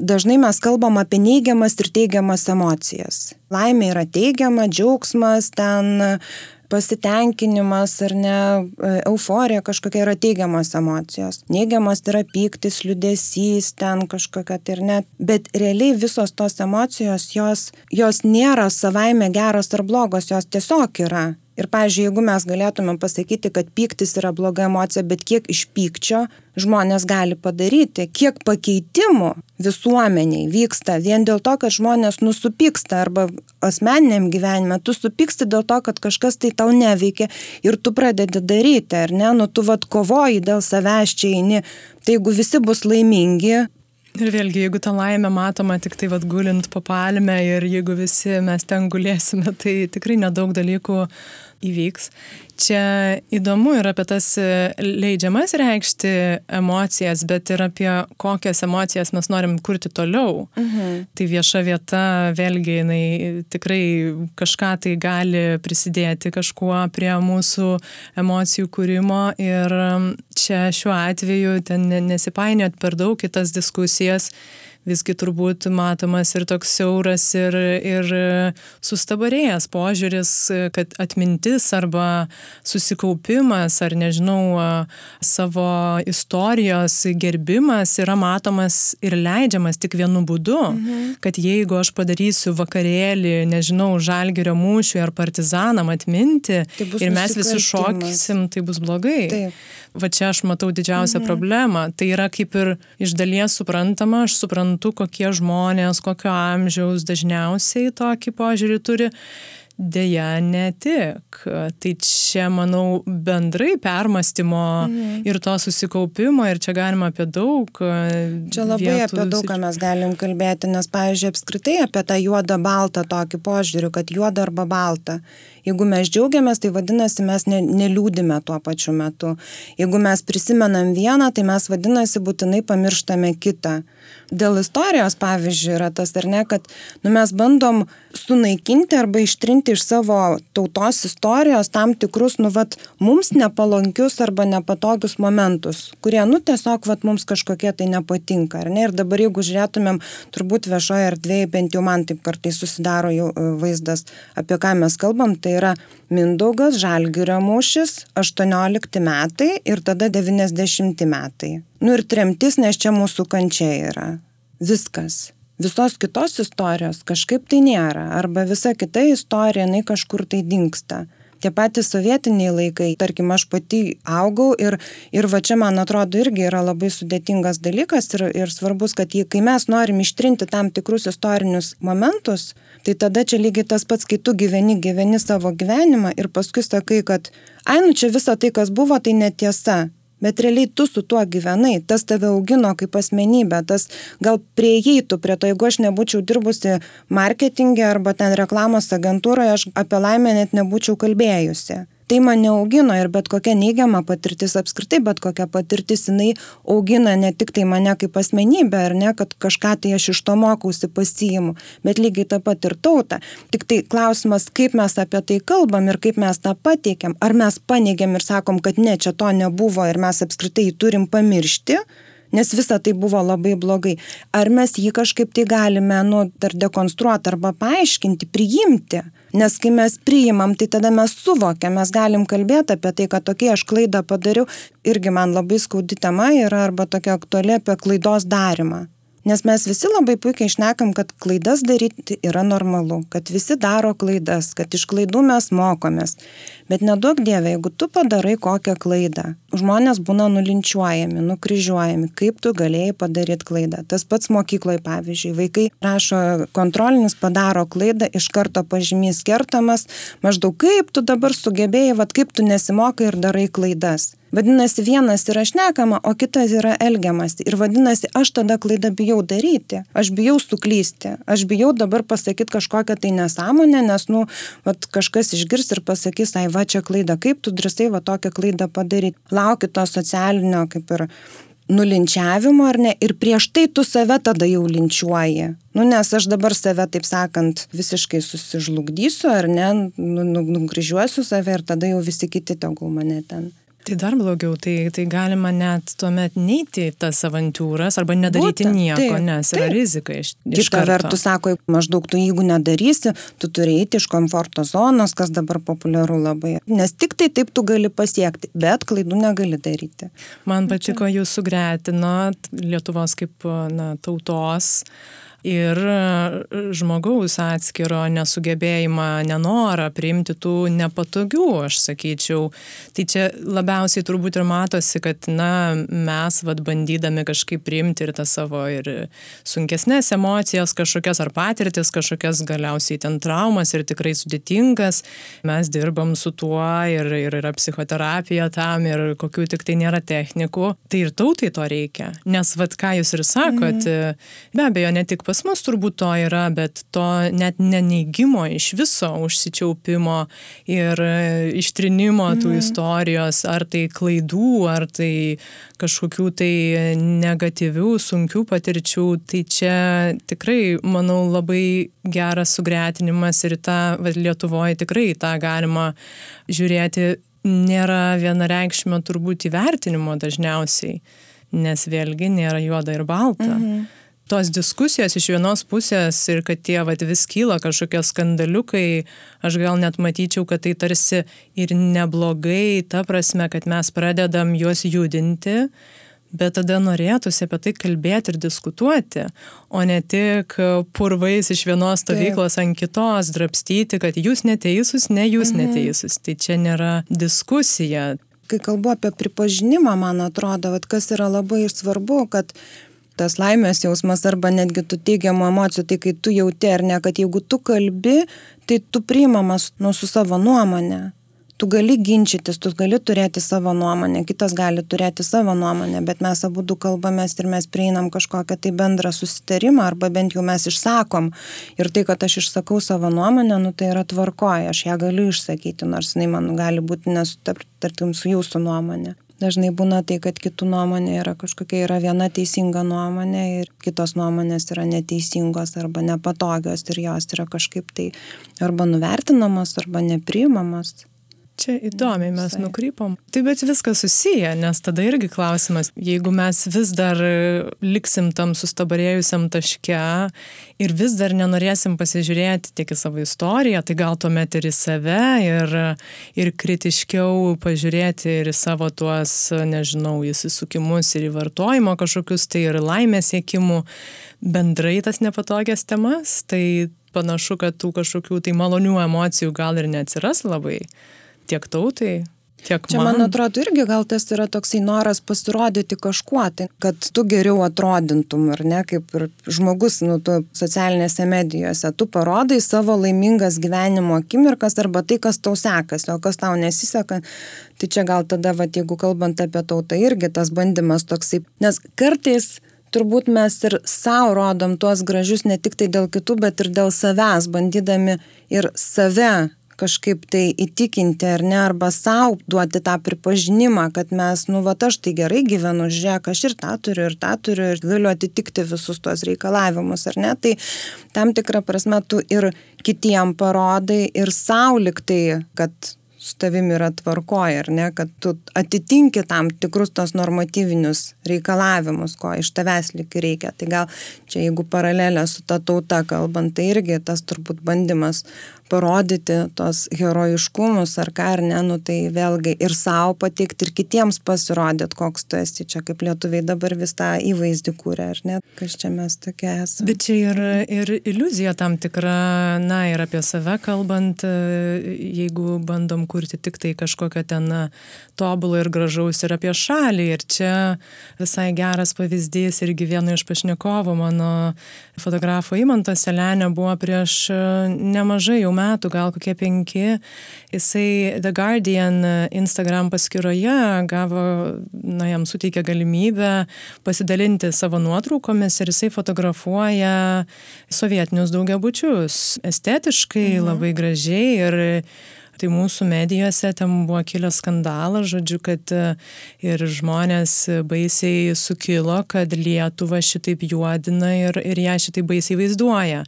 dažnai mes kalbam apie neigiamas ir teigiamas emocijas. Laimė yra teigiama, džiaugsmas, ten pasitenkinimas ar ne, e, euforija kažkokia yra teigiamos emocijos. Neigiamas yra pyktis, liudesys, ten kažkokia tai ir net. Bet realiai visos tos emocijos, jos, jos nėra savaime geros ar blogos, jos tiesiog yra. Ir, pavyzdžiui, jeigu mes galėtume pasakyti, kad pyktis yra bloga emocija, bet kiek iš pykčio žmonės gali padaryti, kiek pakeitimų visuomeniai vyksta vien dėl to, kad žmonės nusipyksta arba asmeniniam gyvenime, tu supyksti dėl to, kad kažkas tai tau neveikia ir tu pradedi daryti, ar ne, nu tu vad kovoji dėl savęs čia eini, tai jeigu visi bus laimingi, Ir vėlgi, jeigu ta laimė matoma tik tai vad gulint po palmę ir jeigu visi mes ten gulėsime, tai tikrai nedaug dalykų įvyks. Čia įdomu ir apie tas e, leidžiamas reikšti emocijas, bet ir apie kokias emocijas mes norim kurti toliau. Mhm. Tai vieša vieta, vėlgi, jinai tikrai kažką tai gali prisidėti kažkuo prie mūsų emocijų kūrimo ir čia šiuo atveju ten nesipainiot per daug kitas diskusijas visgi turbūt matomas ir toks siauras ir, ir sustabarėjęs požiūris, kad atmintis arba susikaupimas ar nežinau, savo istorijos gerbimas yra matomas ir leidžiamas tik vienu būdu, mhm. kad jeigu aš padarysiu vakarėlį, nežinau, žalgerio mūšiui ar partizanam atminti tai ir mes visi šoksim, tai bus blogai. Taip va čia aš matau didžiausią mhm. problemą. Tai yra kaip ir iš dalies suprantama, aš suprantu, kokie žmonės, kokio amžiaus dažniausiai tokį požiūrį turi. Deja, ne tik. Tai čia, manau, bendrai permastymo mhm. ir to susikaupimo ir čia galima apie daug. Čia labai apie daug ką mes galim kalbėti, nes, pavyzdžiui, apskritai apie tą juodą baltą tokį požiūrį, kad juoda arba balta. Jeigu mes džiaugiamės, tai vadinasi, mes ne, neliūdime tuo pačiu metu. Jeigu mes prisimenam vieną, tai mes vadinasi būtinai pamirštame kitą. Dėl istorijos, pavyzdžiui, yra tas ar ne, kad nu, mes bandom sunaikinti arba ištrinti iš savo tautos istorijos tam tikrus, nu, vat, mums nepalankius arba nepatogius momentus, kurie, nu, tiesiog, vat, mums kažkokie tai nepatinka, ar ne? Ir dabar, jeigu žiūrėtumėm, turbūt viešoje erdvėje, bent jau man taip kartais susidaro jau e, vaizdas, apie ką mes kalbam, tai yra Mindaugas, Žalgirio mūšis, 18 metai ir tada 90 metai. Nu ir tremtis, nes čia mūsų kančia yra. Viskas. Visos kitos istorijos kažkaip tai nėra. Arba visa kita istorija, jinai kažkur tai dinksta tie patys sovietiniai laikai, tarkim, aš pati augau ir, ir va čia, man atrodo, irgi yra labai sudėtingas dalykas ir, ir svarbus, kad jį, kai mes norim ištrinti tam tikrus istorinius momentus, tai tada čia lygiai tas pats, kai tu gyveni, gyveni savo gyvenimą ir paskui sakai, kad, ai, nu čia visa tai, kas buvo, tai netiesa bet realiai tu su tuo gyvenai, tas tave augino kaip asmenybė, tas gal prieėjtų prie to, jeigu aš nebūčiau dirbusi marketingė arba ten reklamos agentūroje, aš apie laimę net nebūčiau kalbėjusi tai mane augino ir bet kokia neigiama patirtis apskritai, bet kokia patirtis jinai augina ne tik tai mane kaip asmenybę, ar ne, kad kažką tai aš iš to mokausi pasiimu, bet lygiai taip pat ir tautą. Tik tai klausimas, kaip mes apie tai kalbam ir kaip mes tą pateikiam. Ar mes paneigiam ir sakom, kad ne, čia to nebuvo ir mes apskritai turim pamiršti, nes visa tai buvo labai blogai. Ar mes jį kažkaip tai galime, nu, dar dekonstruoti arba paaiškinti, priimti. Nes kai mes priimam, tai tada mes suvokiam, mes galim kalbėti apie tai, kad tokie aš klaidą padariau. Irgi man labai skaudi tema yra arba tokia aktuali apie klaidos darimą. Nes mes visi labai puikiai išnekam, kad klaidas daryti yra normalu, kad visi daro klaidas, kad iš klaidų mes mokomės. Bet nedaug dievė, jeigu tu padarai kokią klaidą, žmonės būna nulinčiuojami, nukryžiuojami, kaip tu galėjai padaryti klaidą. Tas pats mokykloje, pavyzdžiui, vaikai rašo kontrolinis, padaro klaidą, iš karto pažymys kertamas, maždaug kaip tu dabar sugebėjai, vad kaip tu nesimokai ir darai klaidas. Vadinasi, vienas yra šnekama, o kitas yra elgiamasi. Ir vadinasi, aš tada klaidą bijau daryti. Aš bijau suklysti. Aš bijau dabar pasakyti kažkokią tai nesąmonę, nes, nu, vat, kažkas išgirs ir pasakys, ai, va čia klaida, kaip tu drąsai va tokią klaidą padaryti. Lauki to socialinio, kaip ir nulinčiavimo ar ne, ir prieš tai tu save tada jau linčiuoji. Nu, nes aš dabar save, taip sakant, visiškai susižlugdysiu ar ne, nu, nu, nukryžiuosiu save ir tada jau visi kiti tegul mane ten Tai dar blogiau, tai, tai galima net tuomet neiti tas avantūras arba nedaryti Būtent, nieko, taip, nes yra taip. rizika iš, iš Kita vertus, sako, maždaug tu jeigu nedarysi, tu turi eiti iš komforto zonos, kas dabar populiaru labai. Nes tik tai taip tu gali pasiekti, bet klaidų negali daryti. Man patiko jūs sugretinot Lietuvos kaip na, tautos ir e, žmogaus atskiro nesugebėjimą, nenorą priimti tų nepatogių, aš sakyčiau. Tai čia labiausiai turbūt ir matosi, kad, na, mes vad bandydami kažkaip priimti ir tą savo ir sunkesnės emocijas, kažkokias ar patirtis, kažkokias galiausiai ten traumas ir tikrai sudėtingas, mes dirbam su tuo ir, ir yra psichoterapija tam ir kokių tik tai nėra technikų. Tai ir tautai to reikia. Nes vad ką jūs ir sakot, mm. be abejo, ne tik pas mus turbūt to yra, bet to net neneigimo iš viso užsičiaupimo ir ištrinimo tų mm. istorijos, ar tai klaidų, ar tai kažkokių tai negatyvių, sunkių patirčių, tai čia tikrai, manau, labai geras sugretinimas ir tą Lietuvoje tikrai tą galima žiūrėti nėra vienareikšmio turbūt įvertinimo dažniausiai, nes vėlgi nėra juoda ir balta. Mhm tos diskusijos iš vienos pusės ir kad tie vat, vis kyla kažkokie skandaliukai, aš gal net matyčiau, kad tai tarsi ir neblogai, ta prasme, kad mes pradedam juos judinti, bet tada norėtųsi apie tai kalbėti ir diskutuoti, o ne tik purvais iš vienos stovyklos ant kitos drapstyti, kad jūs neteisūs, ne jūs mhm. neteisūs. Tai čia nėra diskusija. Kai kalbu apie pripažinimą, man atrodo, kad kas yra labai svarbu, kad tas laimės jausmas arba netgi tų teigiamų emocijų, tai kai tu jauti ar ne, kad jeigu tu kalbi, tai tu priimamas nu, su savo nuomonė. Tu gali ginčytis, tu gali turėti savo nuomonę, kitas gali turėti savo nuomonę, bet mes abu du kalbamės ir mes prieinam kažkokią tai bendrą susitarimą arba bent jau mes išsakom. Ir tai, kad aš išsakau savo nuomonę, nu tai yra tvarkoja, aš ją galiu išsakyti, nors jinai man gali būti nesutaptartim su jūsų nuomonė dažnai būna tai, kad kitų nuomonė yra kažkokia yra viena teisinga nuomonė ir kitos nuomonės yra neteisingos arba nepatogios ir jos yra kažkaip tai arba nuvertinamos arba nepriimamos. Čia įdomiai mes nukrypom. Taip, bet viskas susiję, nes tada irgi klausimas, jeigu mes vis dar liksim tam sustabarėjusiam taške ir vis dar nenorėsim pasižiūrėti tiek į savo istoriją, tai gal tuomet ir į save ir, ir kritiškiau pažiūrėti ir į savo tuos, nežinau, įsisukimus ir į vartojimo kažkokius, tai ir laimės siekimų, bendrai tas nepatogias temas, tai panašu, kad tų kažkokių tai malonių emocijų gal ir neatsiras labai tiek tautai, tiek Čia, man. man atrodo, irgi gal tas yra toksai noras pasirodyti kažkuo, tai kad tu geriau atrodintum, ar ne, kaip ir žmogus, nu, tu socialinėse medijose, tu parodai savo laimingas gyvenimo akimirkas arba tai, kas tau sekasi, o kas tau nesiseka. Tai čia gal tada, va, jeigu kalbant apie tautą, irgi tas bandymas toksai, nes kartais turbūt mes ir savo rodom tuos gražius ne tik tai dėl kitų, bet ir dėl savęs, bandydami ir save kažkaip tai įtikinti ar ne, arba savo duoti tą pripažinimą, kad mes, nu, va, aš tai gerai gyvenu, žiūrėk, aš ir tą turiu, ir tą turiu, ir galiu atitikti visus tuos reikalavimus, ar ne, tai tam tikrą prasme tu ir kitiem parodai, ir savo liktai, kad su tavimi yra tvarkoje, ar ne, kad tu atitinki tam tikrus tos normatyvinius reikalavimus, ko iš tavęs lik reikia. Tai gal čia jeigu paralelė su ta tauta kalbant, tai irgi tas turbūt bandymas parodyti tos herojiškumus ar ką ar ne, nu tai vėlgi ir savo patikti, ir kitiems pasirodyti, koks tu esi. Čia kaip lietuviai dabar vis tą įvaizdį kūrė, ar ne, kas čia mes tokie esame. Bet čia ir, ir iliuzija tam tikra, na ir apie save kalbant, jeigu bandom kurti tik tai kažkokią ten tobulą ir gražaus ir apie šalį. Ir čia visai geras pavyzdys irgi vieno iš pašnekovų mano fotografo Imanto Selenio buvo prieš nemažai jau metų, gal kokie penki, jisai The Guardian Instagram paskyroje gavo, na, jam suteikė galimybę pasidalinti savo nuotraukomis ir jisai fotografuoja sovietinius daugiabučius. Estetiškai, mhm. labai gražiai ir Tai mūsų medijose ten buvo kilęs skandalas, žodžiu, kad ir žmonės baisiai sukilo, kad Lietuva šitaip juodina ir, ir ją šitaip baisiai vaizduoja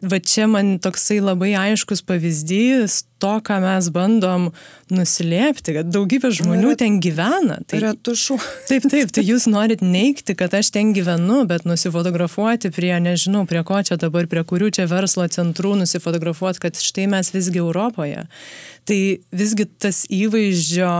va čia man toksai labai aiškus pavyzdys to, ką mes bandom nuslėpti, kad daugybė žmonių ten gyvena. Tai yra tušu. Taip, taip, tai jūs norit neikti, kad aš ten gyvenu, bet nusifotografuoti prie, nežinau, prie ko čia dabar, prie kurių čia verslo centrų nusifotografuoti, kad štai mes visgi Europoje. Tai visgi tas įvaizdžio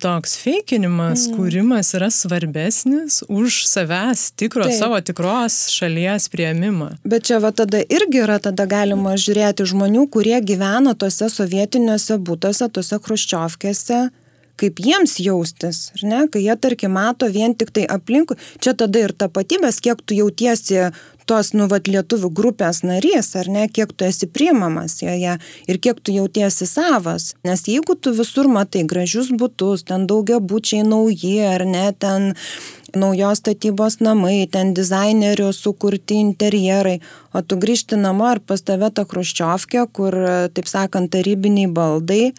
toks feikinimas, mm. kūrimas yra svarbesnis už savęs tikro, Taip. savo tikros šalies prieimimą. Bet čia va tada irgi yra, tada galima žiūrėti žmonių, kurie gyvena tose sovietiniuose būtose, tose kruščiovkėse kaip jiems jaustis, ar ne, kai jie, tarkim, mato vien tik tai aplinkui, čia tada ir tapatybės, kiek tu jautiesi tos, nu, vat, lietuvių grupės narys, ar ne, kiek tu esi priimamas joje ir kiek tu jautiesi savas. Nes jeigu tu visur matai gražius būtus, ten daugia būčiai nauji, ar ne, ten naujos statybos namai, ten dizainerių sukurti interjerai, o tu grįžti namo ir pas tave ta kruščiovkė, kur, taip sakant, tarybiniai baldai e,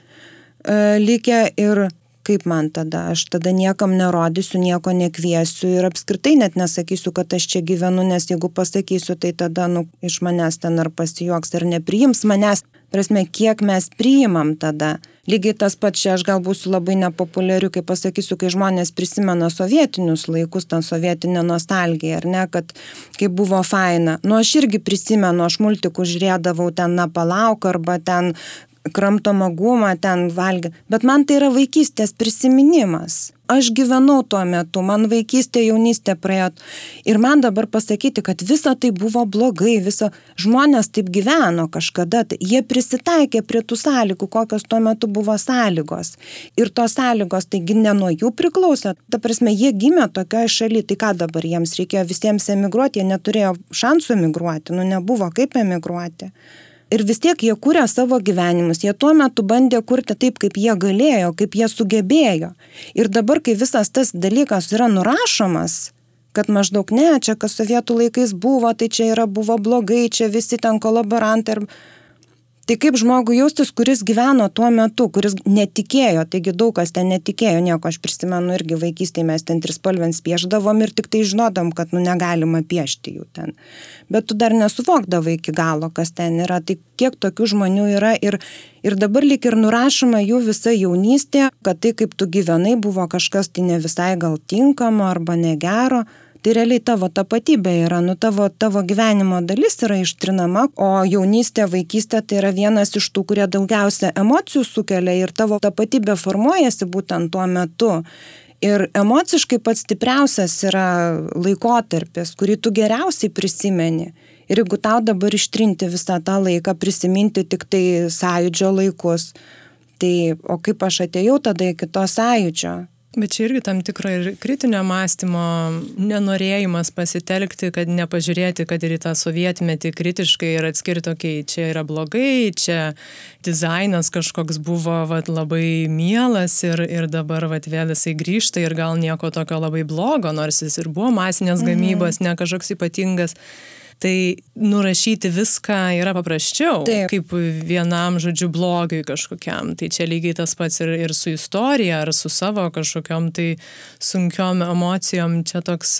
likę ir kaip man tada, aš tada niekam nerodysiu, nieko nekviesiu ir apskritai net nesakysiu, kad aš čia gyvenu, nes jeigu pasakysiu, tai tada nu, iš manęs ten ar pasijuoks, ar nepriims manęs. Prasme, kiek mes priimam tada. Lygiai tas pats čia aš gal būsiu labai nepopuliariu, kai pasakysiu, kai žmonės prisimena sovietinius laikus, ten sovietinę nostalgiją, ar ne, kad kaip buvo faina. Nu, aš irgi prisimenu, aš multikų žiūrėdavau ten napalauk arba ten kramtomą gumą ten valgė. Bet man tai yra vaikystės prisiminimas. Aš gyvenau tuo metu, man vaikystė, jaunystė praėjo. Ir man dabar pasakyti, kad visa tai buvo blogai, visa žmonės taip gyveno kažkada, tai jie prisitaikė prie tų sąlygų, kokios tuo metu buvo sąlygos. Ir tos sąlygos, taigi ne nuo jų priklauso. Ta prasme, jie gimė tokioje šalyje, tai ką dabar jiems reikėjo visiems emigruoti, jie neturėjo šansų emigruoti, nu nebuvo kaip emigruoti ir vis tiek jie kūrė savo gyvenimus, jie tuo metu bandė kurti taip, kaip jie galėjo, kaip jie sugebėjo. Ir dabar, kai visas tas dalykas yra nurašomas, kad maždaug ne, čia kas sovietų laikais buvo, tai čia yra buvo blogai, čia visi ten kolaborantai. Ir Tai kaip žmogui jaustis, kuris gyveno tuo metu, kuris netikėjo, taigi daug kas ten netikėjo, nieko aš prisimenu irgi vaikystėje mes ten trispalvens pieždavom ir tik tai žinodam, kad nu negalima piešti jų ten. Bet tu dar nesuvokdavai iki galo, kas ten yra, tai kiek tokių žmonių yra ir, ir dabar lik ir nurašoma jų visa jaunystė, kad tai kaip tu gyvenai buvo kažkas tai ne visai gal tinkamo arba negero tai realiai tavo tapatybė yra, nu tavo, tavo gyvenimo dalis yra ištrinama, o jaunystė, vaikystė tai yra vienas iš tų, kurie daugiausia emocijų sukelia ir tavo tapatybė formuojasi būtent tuo metu. Ir emociškai pats stipriausias yra laikotarpis, kurį tu geriausiai prisimeni. Ir jeigu tau dabar ištrinti visą tą laiką, prisiminti tik tai sąjūdžio laikus, tai o kaip aš atėjau tada iki to sąjūdžio, Bet čia irgi tam tikro ir kritinio mąstymo nenorėjimas pasitelkti, kad nepažiūrėti, kad ir į tą sovietmetį kritiškai ir atskirti, okei, okay, čia yra blogai, čia dizainas kažkoks buvo vat, labai mielas ir, ir dabar vat, vėl jisai grįžta ir gal nieko tokio labai blogo, nors jis ir buvo masinės mhm. gamybos, mhm. ne kažkoks ypatingas tai nurašyti viską yra paprasčiau, Taip. kaip vienam, žodžiu, blogiui kažkokiam. Tai čia lygiai tas pats ir, ir su istorija, ar su savo kažkokiam tai sunkiom emocijom. Čia toks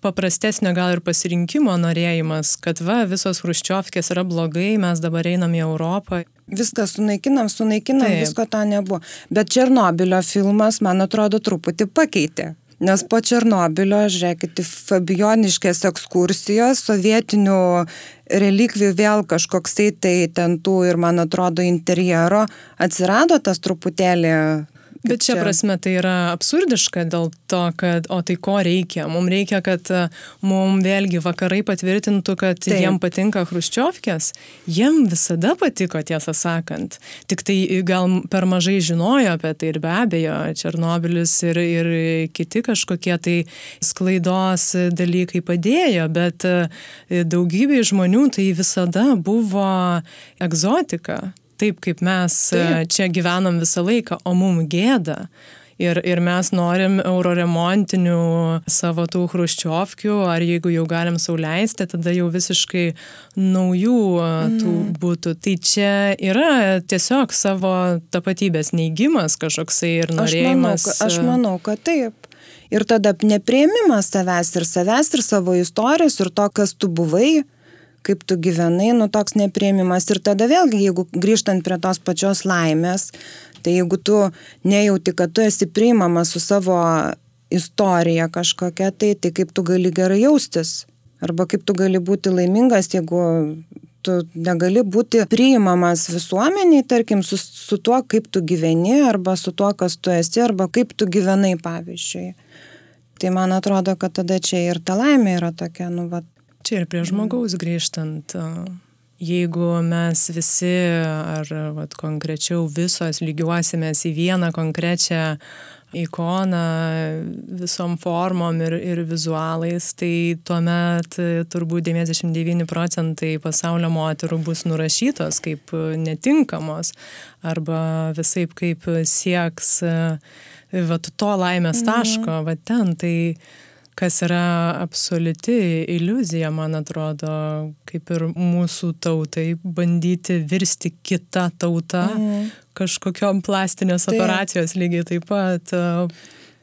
paprastesnio gal ir pasirinkimo norėjimas, kad va, visos hruščiovkės yra blogai, mes dabar einam į Europą. Viską sunaikinam, sunaikinam, Taip. visko to nebuvo. Bet Černobilio filmas, man atrodo, truputį pakeitė Nes po Černobilio, žiūrėkit, Fabioniškės ekskursijos, sovietinių relikvijų vėl kažkoksai tai ten tų ir, man atrodo, interjero atsirado tas truputėlį Bet čia prasme tai yra absurdiška dėl to, kad, o tai ko reikia? Mums reikia, kad e, mums vėlgi vakarai patvirtintų, kad Taip. jiem patinka hruščiovkės. Jiem visada patiko, tiesą sakant. Tik tai gal per mažai žinojo apie tai ir be abejo, Černobilis ir, ir kiti kažkokie tai sklaidos dalykai padėjo, bet e, daugybė žmonių tai visada buvo egzotika taip, kaip mes e, taip. čia gyvenam visą laiką, o mum gėda. Ir, ir mes norim euroremontinių savo tų hruščiovkių, ar jeigu jau galim sauliaisti, tada jau visiškai naujų mm. tų būtų. Tai čia yra tiesiog savo tapatybės neigimas kažkoksai ir norėjimas. Aš manau, aš manau kad taip. Ir tada neprieimimas savęs ir savęs ir savo istorijos ir to, kas tu buvai kaip tu gyvenai, nu toks neprieimimas. Ir tada vėlgi, jeigu grįžtant prie tos pačios laimės, tai jeigu tu nejauti, kad tu esi priimamas su savo istorija kažkokia, tai, tai kaip tu gali gerai jaustis. Arba kaip tu gali būti laimingas, jeigu tu negali būti priimamas visuomeniai, tarkim, su, su tuo, kaip tu gyveni, arba su tuo, kas tu esi, arba kaip tu gyvenai, pavyzdžiui. Tai man atrodo, kad tada čia ir ta laimė yra tokia, nu, va. Čia ir prie žmogaus grįžtant, jeigu mes visi, ar vat, konkrečiau visos lygiuosimės į vieną konkrečią ikoną visom formom ir, ir vizualais, tai tuomet turbūt 99 procentai pasaulio moterų bus nurašytos kaip netinkamos arba visai kaip sieks va, to laimės mhm. taško, va ten, tai kas yra absoliuti iliuzija, man atrodo, kaip ir mūsų tautai, bandyti virsti kitą tautą mm. kažkokiam plastinės tai. operacijos lygiai taip pat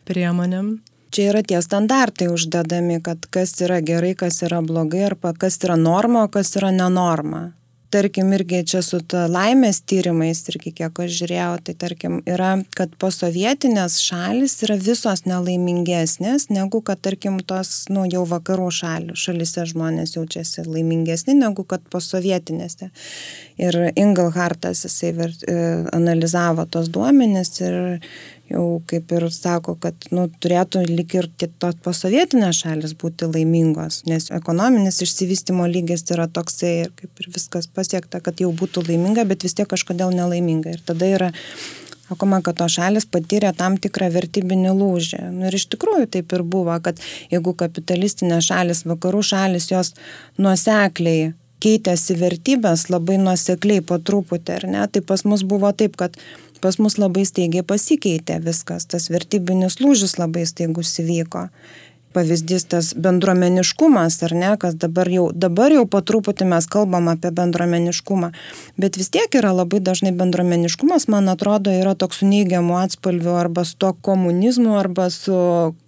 priemonėm. Čia yra tie standartai uždedami, kad kas yra gerai, kas yra blogai, arba kas yra norma, o kas yra nenorma tarkim irgi čia su laimės tyrimais irgi kiek aš žiūrėjau, tai tarkim yra, kad posovietinės šalis yra visos nelaimingesnės negu kad tarkim tos, nu, jau vakarų šalių. Šalise žmonės jaučiasi laimingesni negu kad posovietinėse. Ir Ingelhartas jisai e, analizavo tos duomenis ir jau kaip ir sako, kad nu, turėtų lik ir tos posovietinės šalis būti laimingos, nes ekonominis išsivystimo lygis yra toksai ir kaip ir viskas pasiekta, kad jau būtų laiminga, bet vis tiek kažkodėl nelaiminga. Ir tada yra sakoma, kad tos šalis patyrė tam tikrą vertybinį lūžį. Nu, ir iš tikrųjų taip ir buvo, kad jeigu kapitalistinės šalis, vakarų šalis, jos nuosekliai keitėsi vertybės labai nuosekliai po truputį, ar ne, tai pas mus buvo taip, kad pas mus labai staigiai pasikeitė viskas, tas vertybinis lūžis labai staigus įvyko. Pavyzdys tas bendruomeniškumas, ar ne, kas dabar jau, dabar jau po truputį mes kalbam apie bendruomeniškumą, bet vis tiek yra labai dažnai bendruomeniškumas, man atrodo, yra toks su neigiamu atspalviu arba su to komunizmu, arba su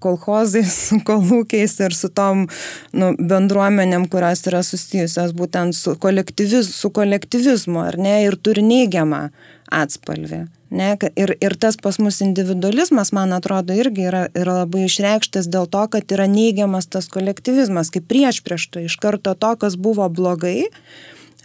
kolhozais, su (laughs) kolūkiais ir su tom nu, bendruomenėm, kurios yra susijusios būtent su, kolektyviz, su kolektyvizmu, ar ne, ir turi neigiamą atspalvį. Ne, ir, ir tas pas mus individualizmas, man atrodo, irgi yra, yra labai išreikštas dėl to, kad yra neigiamas tas kolektyvizmas, kaip prieš prieš tai iš karto to, kas buvo blogai,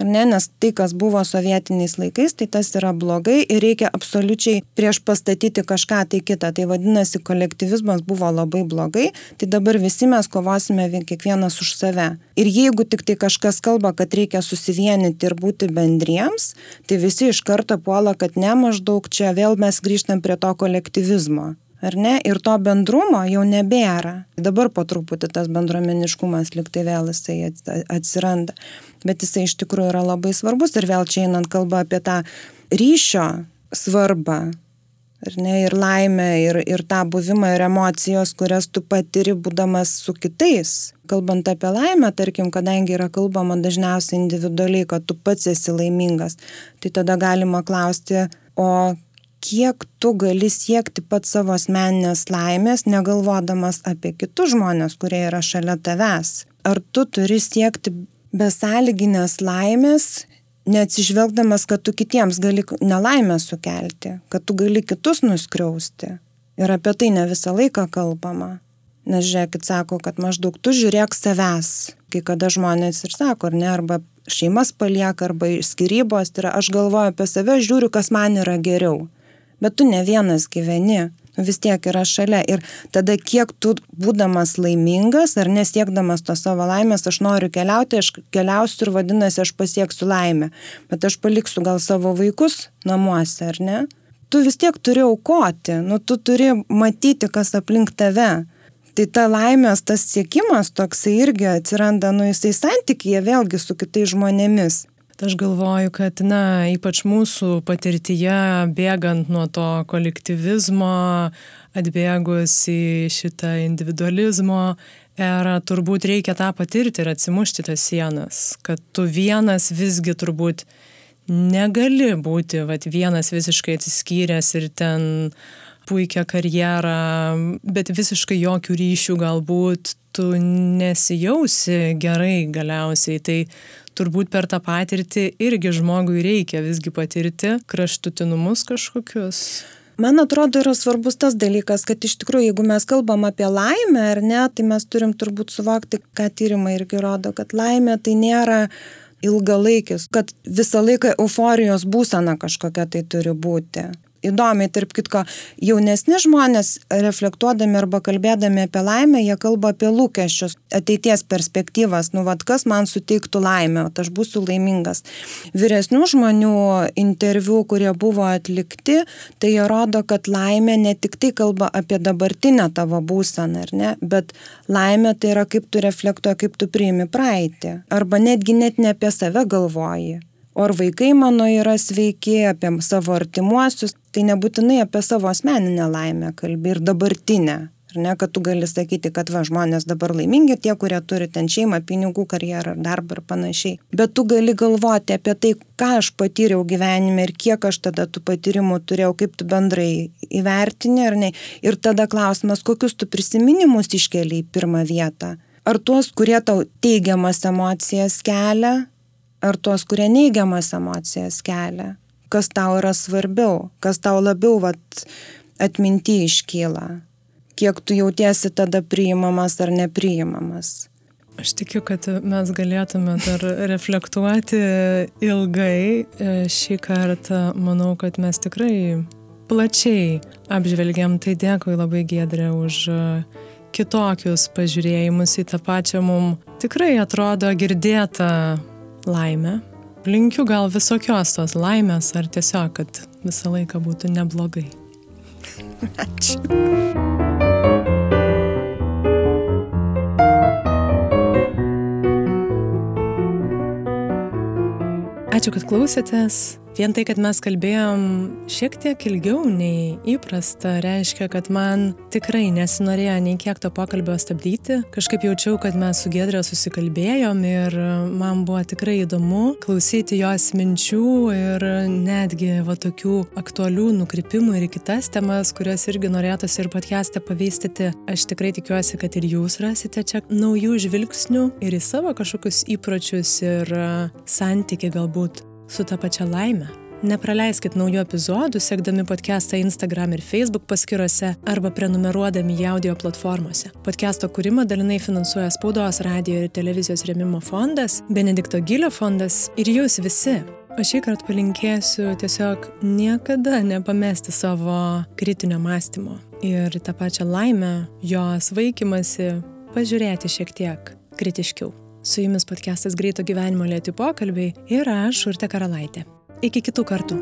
ar ne, nes tai, kas buvo sovietiniais laikais, tai tas yra blogai ir reikia absoliučiai prieš pastatyti kažką tai kitą. Tai vadinasi, kolektyvizmas buvo labai blogai, tai dabar visi mes kovosime kiekvienas už save. Ir jeigu tik tai kažkas kalba, kad reikia susivienyti ir būti bendriems, tai visi iš karto puola, kad ne maždaug čia vėl mes grįžtam prie to kolektyvizmo ar ne? Ir to bendrumo jau nebėra. Dabar po truputį tas bendruomeniškumas liktai vėl jisai atsiranda. Bet jisai iš tikrųjų yra labai svarbus ir vėl čia einant kalba apie tą ryšio svarbą. Ir, ne, ir laimę, ir, ir tą buvimą, ir emocijos, kurias tu patiri būdamas su kitais. Kalbant apie laimę, tarkim, kadangi yra kalbama dažniausiai individualiai, kad tu pats esi laimingas, tai tada galima klausti, o kiek tu gali siekti pat savo asmeninės laimės, negalvodamas apie kitus žmonės, kurie yra šalia tavęs. Ar tu turi siekti besąlyginės laimės, neatsižvelgdamas, kad tu kitiems gali nelaimę sukelti, kad tu gali kitus nuskriausti. Ir apie tai ne visą laiką kalbama. Nes žiūrėkit, sako, kad maždaug tu žiūrėk savęs. Kai kada žmonės ir sako, ar ne, arba šeimas palieka, arba skirybos, tai yra aš galvoju apie save, žiūriu, kas man yra geriau bet tu ne vienas gyveni vis tiek yra šalia. Ir tada kiek tu būdamas laimingas ar nesiekdamas to savo laimės, aš noriu keliauti, aš keliausiu ir vadinasi, aš pasieksiu laimę. Bet aš paliksiu gal savo vaikus namuose, ar ne? Tu vis tiek turi aukoti, nu tu turi matyti, kas aplink tave. Tai ta laimės, tas siekimas toksai irgi atsiranda, nu jisai santykyje vėlgi su kitais žmonėmis. Aš galvoju, kad, na, ypač mūsų patirtyje, bėgant nuo to kolektyvizmo, atbėgus į šitą individualizmo erą, turbūt reikia tą patirti ir atsimušti tas sienas, kad tu vienas visgi turbūt negali būti, vad, vienas visiškai atsiskyręs ir ten puikią karjerą, bet visiškai jokių ryšių galbūt tu nesijausi gerai galiausiai. Tai turbūt per tą patirtį irgi žmogui reikia visgi patirti kraštutinumus kažkokius. Man atrodo yra svarbus tas dalykas, kad iš tikrųjų, jeigu mes kalbam apie laimę ar ne, tai mes turim turbūt suvokti, ką tyrimai irgi rodo, kad laimė tai nėra ilgalaikis, kad visą laiką euforijos būsena kažkokia tai turi būti įdomiai, tarp kitko, jaunesni žmonės reflektuodami arba kalbėdami apie laimę, jie kalba apie lūkesčius, ateities perspektyvas, nu vad kas man suteiktų laimę, aš būsiu laimingas. Vyresnių žmonių interviu, kurie buvo atlikti, tai jie rodo, kad laimė ne tik tai kalba apie dabartinę tavo būseną, ne, bet laimė tai yra kaip tu reflektuoji, kaip tu priimi praeitį. Arba netgi net ne apie save galvoji o ar vaikai mano yra sveiki, apie savo artimuosius, tai nebūtinai apie savo asmeninę laimę kalbi ir dabartinę. Ar ne, kad tu gali sakyti, kad va, žmonės dabar laimingi, tie, kurie turi ten šeimą, pinigų, karjerą, darbą ir panašiai. Bet tu gali galvoti apie tai, ką aš patyriau gyvenime ir kiek aš tada tų patyrimų turėjau, kaip tu bendrai įvertini ar ne. Ir tada klausimas, kokius tu prisiminimus iškeli į pirmą vietą. Ar tuos, kurie tau teigiamas emocijas kelia, ar tuos, kurie neigiamas emocijas kelia, kas tau yra svarbiau, kas tau labiau vat, atminti iškyla, kiek tu jautiesi tada priimamas ar nepriimamas. Aš tikiu, kad mes galėtume dar reflektuoti ilgai. Šį kartą manau, kad mes tikrai plačiai apžvelgiam. Tai dėkui labai Gedrė už kitokius pažiūrėjimus į tą pačią mums tikrai atrodo girdėtą laimę. Linkiu gal visokios tos laimės ar tiesiog, kad visą laiką būtų neblogai. (laughs) Ačiū. Ačiū, kad klausėtės. Vien tai, kad mes kalbėjom šiek tiek ilgiau nei įprasta, reiškia, kad man tikrai nesinorėjo nei kiek to pokalbio stabdyti. Kažkaip jaučiau, kad mes su Gedrė susikalbėjom ir man buvo tikrai įdomu klausyti jos minčių ir netgi va tokių aktualių nukrypimų ir kitas temas, kurias irgi norėtųsi ir podcast'e pavystyti. Aš tikrai tikiuosi, kad ir jūs rasite čia naujų žvilgsnių ir į savo kažkokius įpročius ir santyki galbūt su ta pačia laime. Nepraleiskit naujų epizodų, sekdami podcastą Instagram ir Facebook paskiruose arba prenumeruodami į audio platformose. Podcast'o kūrimą dalinai finansuoja Spaudos, radio ir televizijos remimo fondas, Benedikto Gilio fondas ir jūs visi. O šį kartą palinkėsiu tiesiog niekada nepamesti savo kritinio mąstymo ir tą pačią laimę, jos vaikymasi, pažiūrėti šiek tiek kritiškiau. Su jumis podcastas Greito gyvenimo lėti pokalbiai ir aš, Urte Karalaitė. Iki kitų kartų.